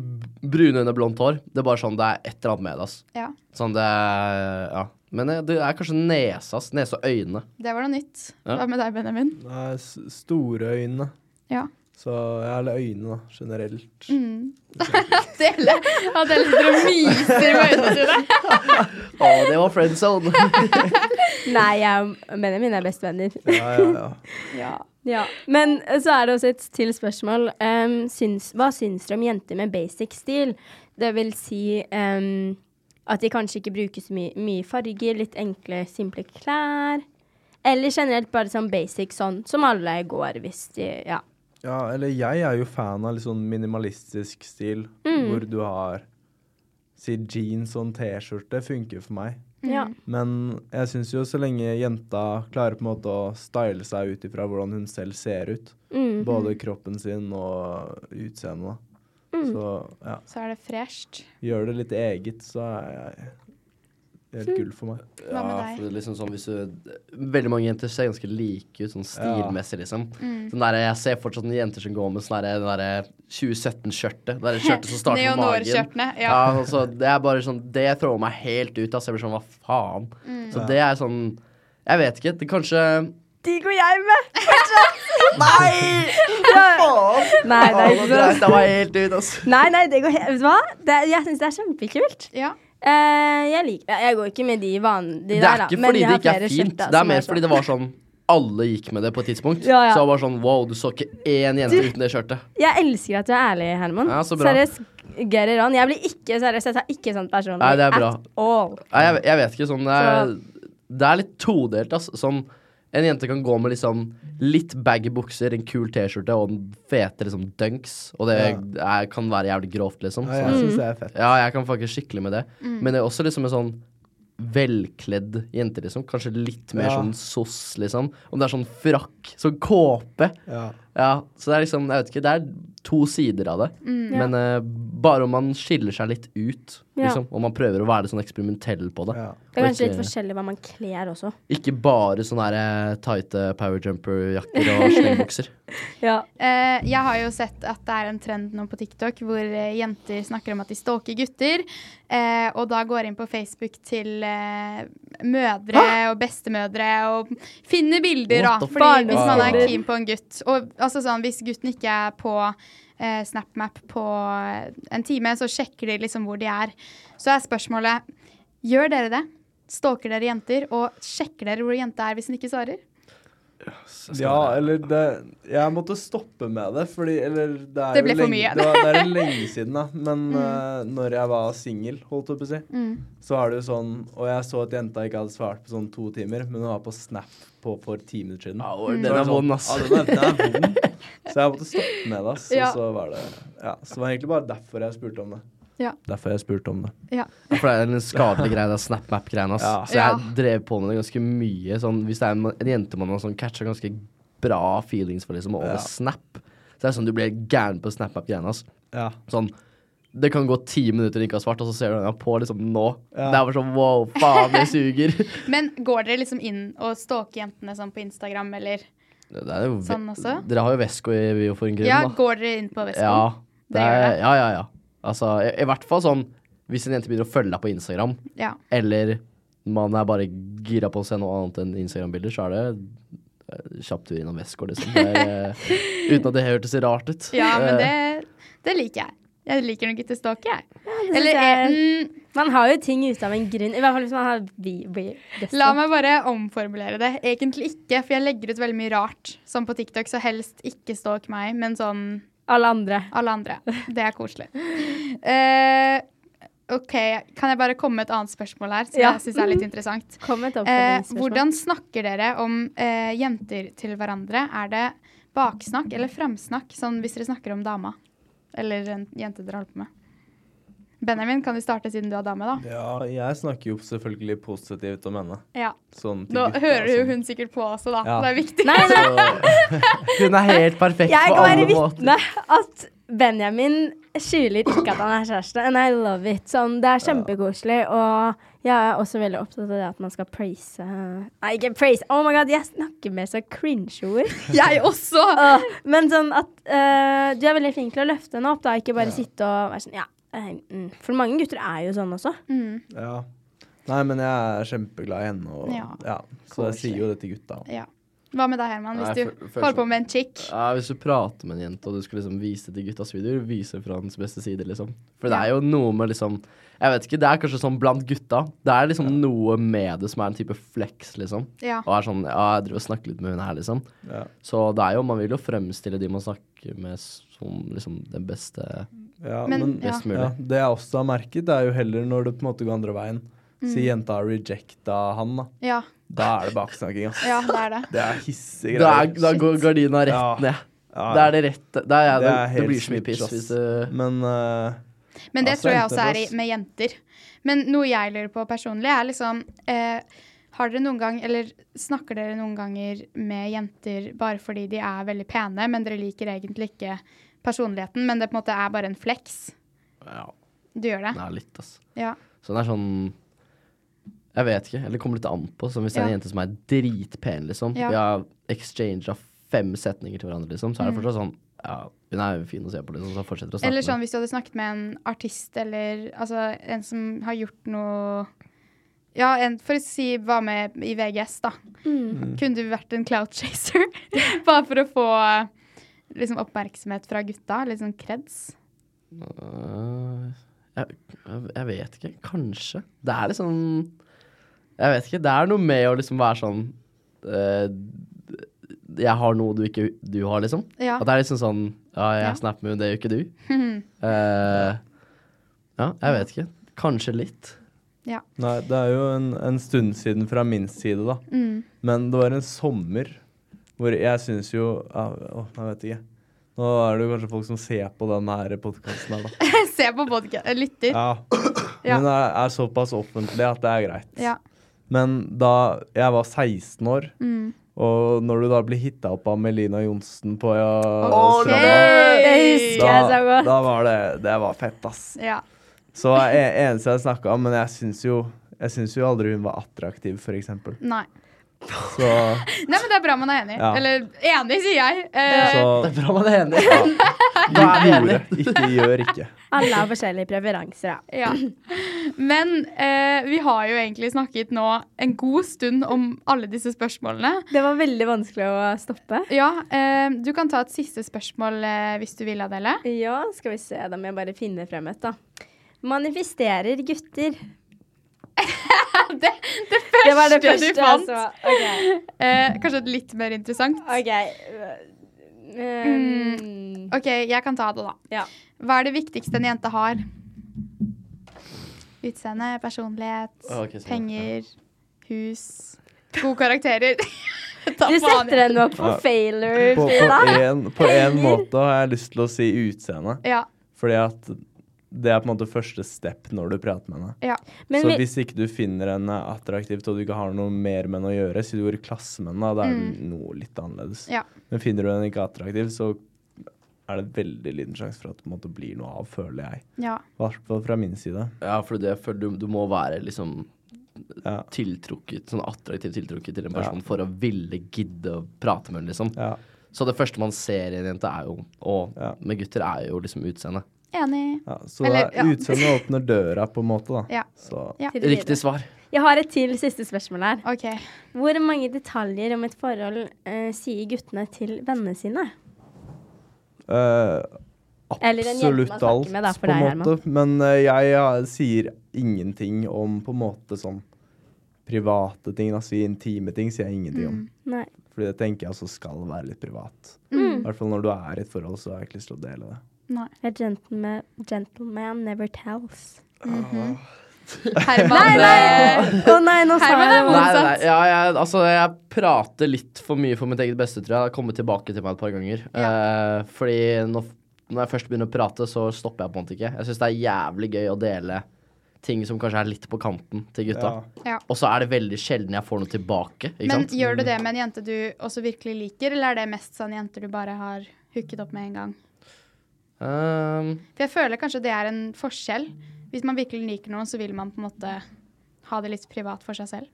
brune øyne, blondt hår. Det er bare sånn, det er et eller annet med det, ass. Ja. Sånn det ja. Men eh, det er kanskje nesa, ass. Nese og øyne. Det var noe nytt. Ja. Hva med deg, Benjamin? Nei, store øyne. Ja. Så ja, eller øyne, da, generelt. Mm. Dele, at dere sitter og myser med øynene sine. Å, det var friend zone. Nei, jeg og Benjamin er bestevenner. Ja, ja, ja. Ja. Ja. Men eh, så er det også et til spørsmål. Um, syns, hva syns dere om jenter med basic stil? Det vil si em, at de kanskje ikke bruker så mye, mye farger, litt enkle, simple klær. Eller generelt bare sånn basic sånn som alle går hvis de Ja. Ja, eller jeg er jo fan av litt sånn minimalistisk stil, hvor du har Si jeans og en T-skjorte funker for meg. ja. Men jeg syns jo så lenge jenta klarer på en måte å style seg ut ifra hvordan hun selv ser ut, Mm. både kroppen sin og utseendet, da. Så ja, Så er det fresht. gjør det litt eget, så er jeg helt gull for meg. Hva med Ja, for det er liksom sånn hvis du Veldig mange jenter ser ganske like ut, sånn stilmessig, liksom. Sånn der, jeg ser fortsatt noen jenter som går med sånn der- det derre 2017-skjørtet. Det er skjørtet som starter på magen. Ja, Ja. altså, det er bare sånn Det thrower meg helt ut. Altså, jeg blir sånn, hva faen? Så det er sånn Jeg vet ikke. Det kanskje De går jeg med! Nei! Nei, det er ikke Det sånn. var helt ut, altså. Nei, nei, det går helt Vet du hva? Det, jeg syns det er kjempekult. ja. Eh, jeg liker det. Jeg går ikke med de vanlige de Det er ikke men fordi det ikke er fint. Skjønt, da, Det er mer sånn. fordi det var sånn Alle gikk med det på et tidspunkt. Ja, ja. Så det var sånn wow, du så ikke én jente uten det skjørtet. Jeg elsker at du er ærlig, Herman. Ja. Seriøst, get it on. Jeg blir ikke seriøst, jeg tar ikke sånn personlig. Nei, det er bra. At all. Nei, jeg, jeg vet ikke. Sånn, det, er, det er litt todelt. altså. Sånn, en jente kan gå med liksom litt baggy bukser, en kul T-skjorte og en fete liksom, dunks. Og det er, kan være jævlig grovt, liksom. Ja, jeg syns det er fett. ja, jeg kan fucke skikkelig med det. Men det er også liksom en sånn velkledd jente, liksom. Kanskje litt mer Ja. sånn soss, liksom. Om det er sånn frakk, sånn kåpe. Ja. Ja, så det er liksom, jeg vet ikke, det er to sider av det. Men uh, bare om man skiller seg litt ut, Ja. Om man prøver å være sånn eksperimentell på det. Ja. Det er kanskje ikke- litt forskjellig hva man kler også. Ikke bare sånne her, tighte power jumper-jakker og slengbukser. Ja. Uh, jeg har jo sett at det er en trend nå på TikTok hvor uh, jenter snakker om at de stalker gutter, eh, og da går inn på Facebook til eh, mødre og bestemødre og finner bilder, da. Fordi hvis man er keen på en gutt, og altså sånn hvis gutten ikke er på eh, SnapMap på eh, en time, så sjekker de liksom hvor de er. Så er spørsmålet gjør dere det? Stalker dere jenter, og sjekker dere hvor jenta er hvis hun ikke svarer? Ja, eller det Jeg måtte stoppe med det, fordi Eller det er Det jo lenge, for mye. Det, var, det er lenge siden, da. Men eh, når jeg var singel, holdt jeg på å si, så var det jo sånn Og jeg så at jenta ikke hadde svart på sånn to timer, men hun var på Snap på for ti minutter siden. Ja, Så den er sånn, vond, ass. Ja, er, den er vond. Så jeg måtte stoppe med det, ass. Ja. Og så var det Ja, så det var egentlig bare derfor jeg spurte om det. Ja. Derfor jeg spurte om det. Ja. For det er en skadelig greie, det SnapMap-greia. ass. Ja. Så jeg Ja. drev på med det ganske mye. Sånn, hvis det er en, en jente man har sånn, catcher ganske bra feelings for liksom, over Ja. Snap, så det er sånn du blir gæren på SnapMap-greiene. Ja. Sånn det kan gå ti minutter og ikke har svart, og så ser du den på liksom nå. Ja. Det er bare sånn wow, faen, det suger. Men går dere liksom inn og stalker jentene sånn på Instagram, eller Det er jo, Sånn også? Dere har jo Vesko i Vio for en grunn, Ja, da. går dere inn på vesko? Ja, Det gjør det. Ja, ja, ja. Altså, i, i hvert fall sånn hvis en jente begynner å følge deg på Instagram, Ja. eller man er bare gira på å se noe annet enn Instagram-bilder, så er det kjapp tur innom Westgård, liksom. Det er, eh, uten at det hørtes rart ut. ja, men Eh, det, det liker jeg. Jeg liker nok ikke stalker, jeg. Eller jeg- eh, mm, Man har jo ting ut av en grunn. I hvert fall hvis man har vi, vi, La meg bare omformulere det. Egentlig ikke, for jeg legger ut veldig mye rart. Sånn på TikTok, så helst ikke stalk meg, men sånn Alle andre. alle andre. Det er koselig. Uh, OK, kan jeg bare komme med et annet spørsmål her, som Ja. jeg syns er litt interessant? Kom et uh, hvordan snakker dere om uh, jenter til hverandre? Er det baksnakk eller framsnakk, sånn hvis dere snakker om dama. Eller en jente dere holder på med. Benjamin, kan du starte siden du er dame, da? Ja, jeg snakker jo selvfølgelig positivt om henne. Ja. Sånn til Nå gutta hører jo sånn. hun sikkert på også, da. Ja. Det er viktig. Nei, nei, Hun er helt perfekt jeg på kan alle være måter. vitne at Benjamin skjuler ikke at han er kjæreste, and I love it. Sånn, det er kjempekoselig, og jeg er også veldig opptatt av det at man skal praise Nei, ikke praise. Oh my god, jeg snakker med så cringe-ord. Jeg også! Uh, men sånn at uh, du er veldig flink til å løfte henne opp, da. Ikke bare sitte og være sånn ja. Eh, mm. For mange gutter er jo sånn også. Mm, ja. Nei, men jeg er kjempeglad i henne, og Ja. ja. Så jeg sier jo det til gutta. ja. Hva med deg, Herman? Hvis Nei, du for- holder på med en chick? Ja, Hvis du prater med en jente, og du skal liksom vise til guttas videoer, vise fra hans beste side, liksom. For det er jo noe med liksom Jeg vet ikke, det er kanskje sånn blant gutta. Det er liksom noe med det som er en type flex, liksom. Ja. Og er sånn Ja, jeg driver og snakker litt med hun her, liksom. Ja. Så det er jo Man vil jo fremstille de man snakker med som liksom den beste Ja, Men- men, ja. Mulig. Ja, det jeg også har merket, det er jo heller når det på en måte går andre veien. Si jenta har rejecta han, da. Ja. Da er det baksnakking, ass. ja, det er det. Det er hissige Da, er, greier. da går gardina rett Ja. ned. Da Det er det rett Det, er, Det er det, blir så mye piss hvis du Men uh, Men det Altså, tror jeg også er i, med jenter. Men noe jeg lurer på personlig, er liksom eh, Har dere noen gang, eller snakker dere noen ganger med jenter bare fordi de er veldig pene, men dere liker egentlig ikke personligheten, men det på en måte er bare en flex? Ja, Du gjør det? er litt, altså. Ja. Så den er sånn Jeg vet ikke. Eller det kommer litt an på. Som hvis det er en jente som er dritpen, liksom. Ja. Vi har exchanga fem setninger til hverandre, liksom. Så er det Mm. fortsatt sånn Ja, hun er jo fin å se på, liksom. Så fortsetter å snakke Eller sånn med. hvis du hadde snakket med en artist eller altså en som har gjort noe Ja, en, for å si var med i VGS, da. Mm. Kunne du vært en cloud chaser? Bare for å få liksom, oppmerksomhet fra gutta? Litt sånn kreds? Øh, jeg, jeg, jeg vet ikke. Kanskje. Det er liksom Jeg vet ikke. Det er noe med å liksom være sånn uh, Jeg har noe du ikke du har, liksom. Ja. At det er liksom sånn Ja, jeg Ja. snapper med henne, det gjør ikke du. uh, ja, jeg vet ikke. Kanskje litt. Ja. Nei, det er jo en, en stund siden fra min side, da. Mm. Men det var en sommer hvor jeg syns jo ja, Å, jeg vet ikke. Nå er det jo kanskje folk som ser på den her podkasten her, da. Se på podkasten. lytter. Ja. Ja. Men det er såpass offentlig at det er greit. Ja. Men da jeg var 16 år, Mm. og når du da blir hitta opp av Melina Johnsen på ja, Ok. stranda da, godt. da var det Det var fett, ass. ja. Så en, eneste jeg snakka om, men jeg syns jo jo aldri hun var attraktiv, for eksempel. Nei. Så, Nei, men det er bra man er enig. Ja. Eller enig, sier jeg. Eh, så Det er bra man er enig. Da er vi enige. ikke gjør ikke. Alle har forskjellige preferanser, ja. Men eh, vi har jo egentlig snakket nå en god stund om alle disse spørsmålene. Det var veldig vanskelig å stoppe. Ja, eh, du kan ta et siste spørsmål eh, hvis du vil, Adele. Ja, skal vi se, da må jeg bare finne frem et, da. Manifesterer gutter. det, det første, Det var det første du fant. Altså. Okay. Eh, kanskje et litt mer interessant. ok. Um, OK, jeg kan ta det, da. Ja. Hva er det viktigste en jente har? Utseende, personlighet, Ok, sånn, penger, hus, gode karakterer. Du setter henne opp på failure. På, på, en, på en måte har jeg lyst til å si utseende, Ja. fordi at det er på en måte første step når du prater med henne. ja. Men så vi, hvis ikke du finner henne attraktivt og du ikke har noe mer med henne å gjøre, siden du går i klasse med henne, da er det noe litt annerledes. Ja. Men finner du henne ikke attraktiv, så er det veldig liten sjanse for at det på en måte blir noe av, føler jeg. ja. I hvert fall fra min side. Ja, for det, for du, du må være liksom Ja. tiltrukket, sånn attraktivt tiltrukket til en person Ja. for å ville gidde å prate med henne, liksom. Ja. Så det første man ser i en jente, er jo Og Ja. med gutter er jo liksom utseendet. Enig. ja. Så Eller, det er ja. utseendet åpner døra, på en måte, da. Ja. Så Ja. Riktig svar. Jeg har et til siste spørsmål her. Okay. Hvor mange detaljer om et forhold uh, sier guttene til vennene sine? eh, man absolutt alt, med, da, på en måte. Men uh, jeg ja, sier ingenting om på en måte sånn private ting. Altså intime ting sier jeg ingenting om. Nei. Fordi det tenker jeg også skal være litt privat. Mm. I hvert fall når du er i et forhold, så har jeg ikke lyst til å dele det. Nei. A gentleman, gentleman never tells. Herman Nei, nei! Å oh, nei, nå sa Herman jeg det. Motsatt. Ja, jeg, altså, jeg prater litt for mye for mitt eget beste, tror jeg. Det har kommet tilbake til meg et par ganger. Eh, fordi når, når jeg først begynner å prate, så stopper jeg på en måte ikke. Jeg syns det er jævlig gøy å dele ting som kanskje er litt på kanten til gutta. Ja. Og så er det veldig sjelden jeg får noe tilbake. Ikke Men sant? gjør du det med en jente du også virkelig liker, eller er det mest sånn jenter du bare har hooket opp med en gang? Ehm, For jeg føler kanskje det er en forskjell. Hvis man virkelig liker noen, så vil man på en måte ha det litt privat for seg selv.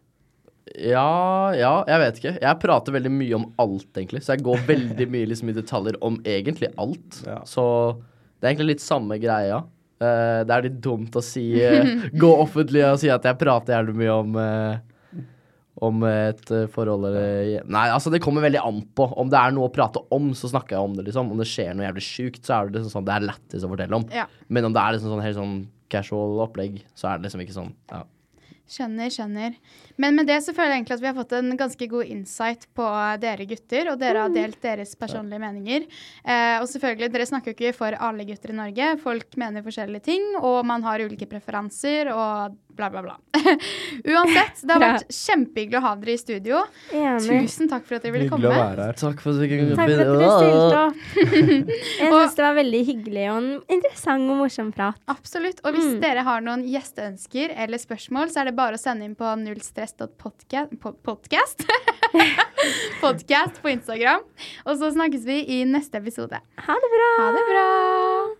ja, ja, jeg vet ikke. Jeg prater veldig mye om alt, egentlig. Så jeg går veldig mye liksom, i detaljer om egentlig alt. Ja. Så det er egentlig litt samme greia. Uh, det er litt dumt å si uh, Gå offentlig og si at jeg prater jævlig mye om eh, om et eh, forhold eller Nei, altså det kommer veldig an på. Om det er noe å prate om, så snakker jeg om det, liksom. Om det skjer noe jævlig sjukt, så er det liksom sånn Det er lættis å fortelle om. Ja. Men om det er liksom sånn helt sånn casual opplegg, så er det liksom ikke sånn. Ja. Skjønner, skjønner. Men med det så føler jeg egentlig at vi har fått en ganske god insight på dere gutter, og dere har delt deres personlige meninger. Eh, og selvfølgelig, dere snakker jo ikke for alle gutter i Norge. Folk mener forskjellige ting, og man har ulike preferanser og bla, bla, bla. Uansett, det har vært kjempehyggelig å ha dere i studio. Enig. Tusen takk for at dere ville Hyggelig å være her. Takk for at du kunne Takk for at dere stilte opp. Jeg syns det var veldig hyggelig og en interessant og morsom prat. Absolutt. Og hvis Mm. dere har noen gjesteønsker eller spørsmål, så er det bare å sende inn på nullstress.podcast podcast. podcast på Instagram. Og så snakkes vi i neste episode. Ha det bra. Ha det bra!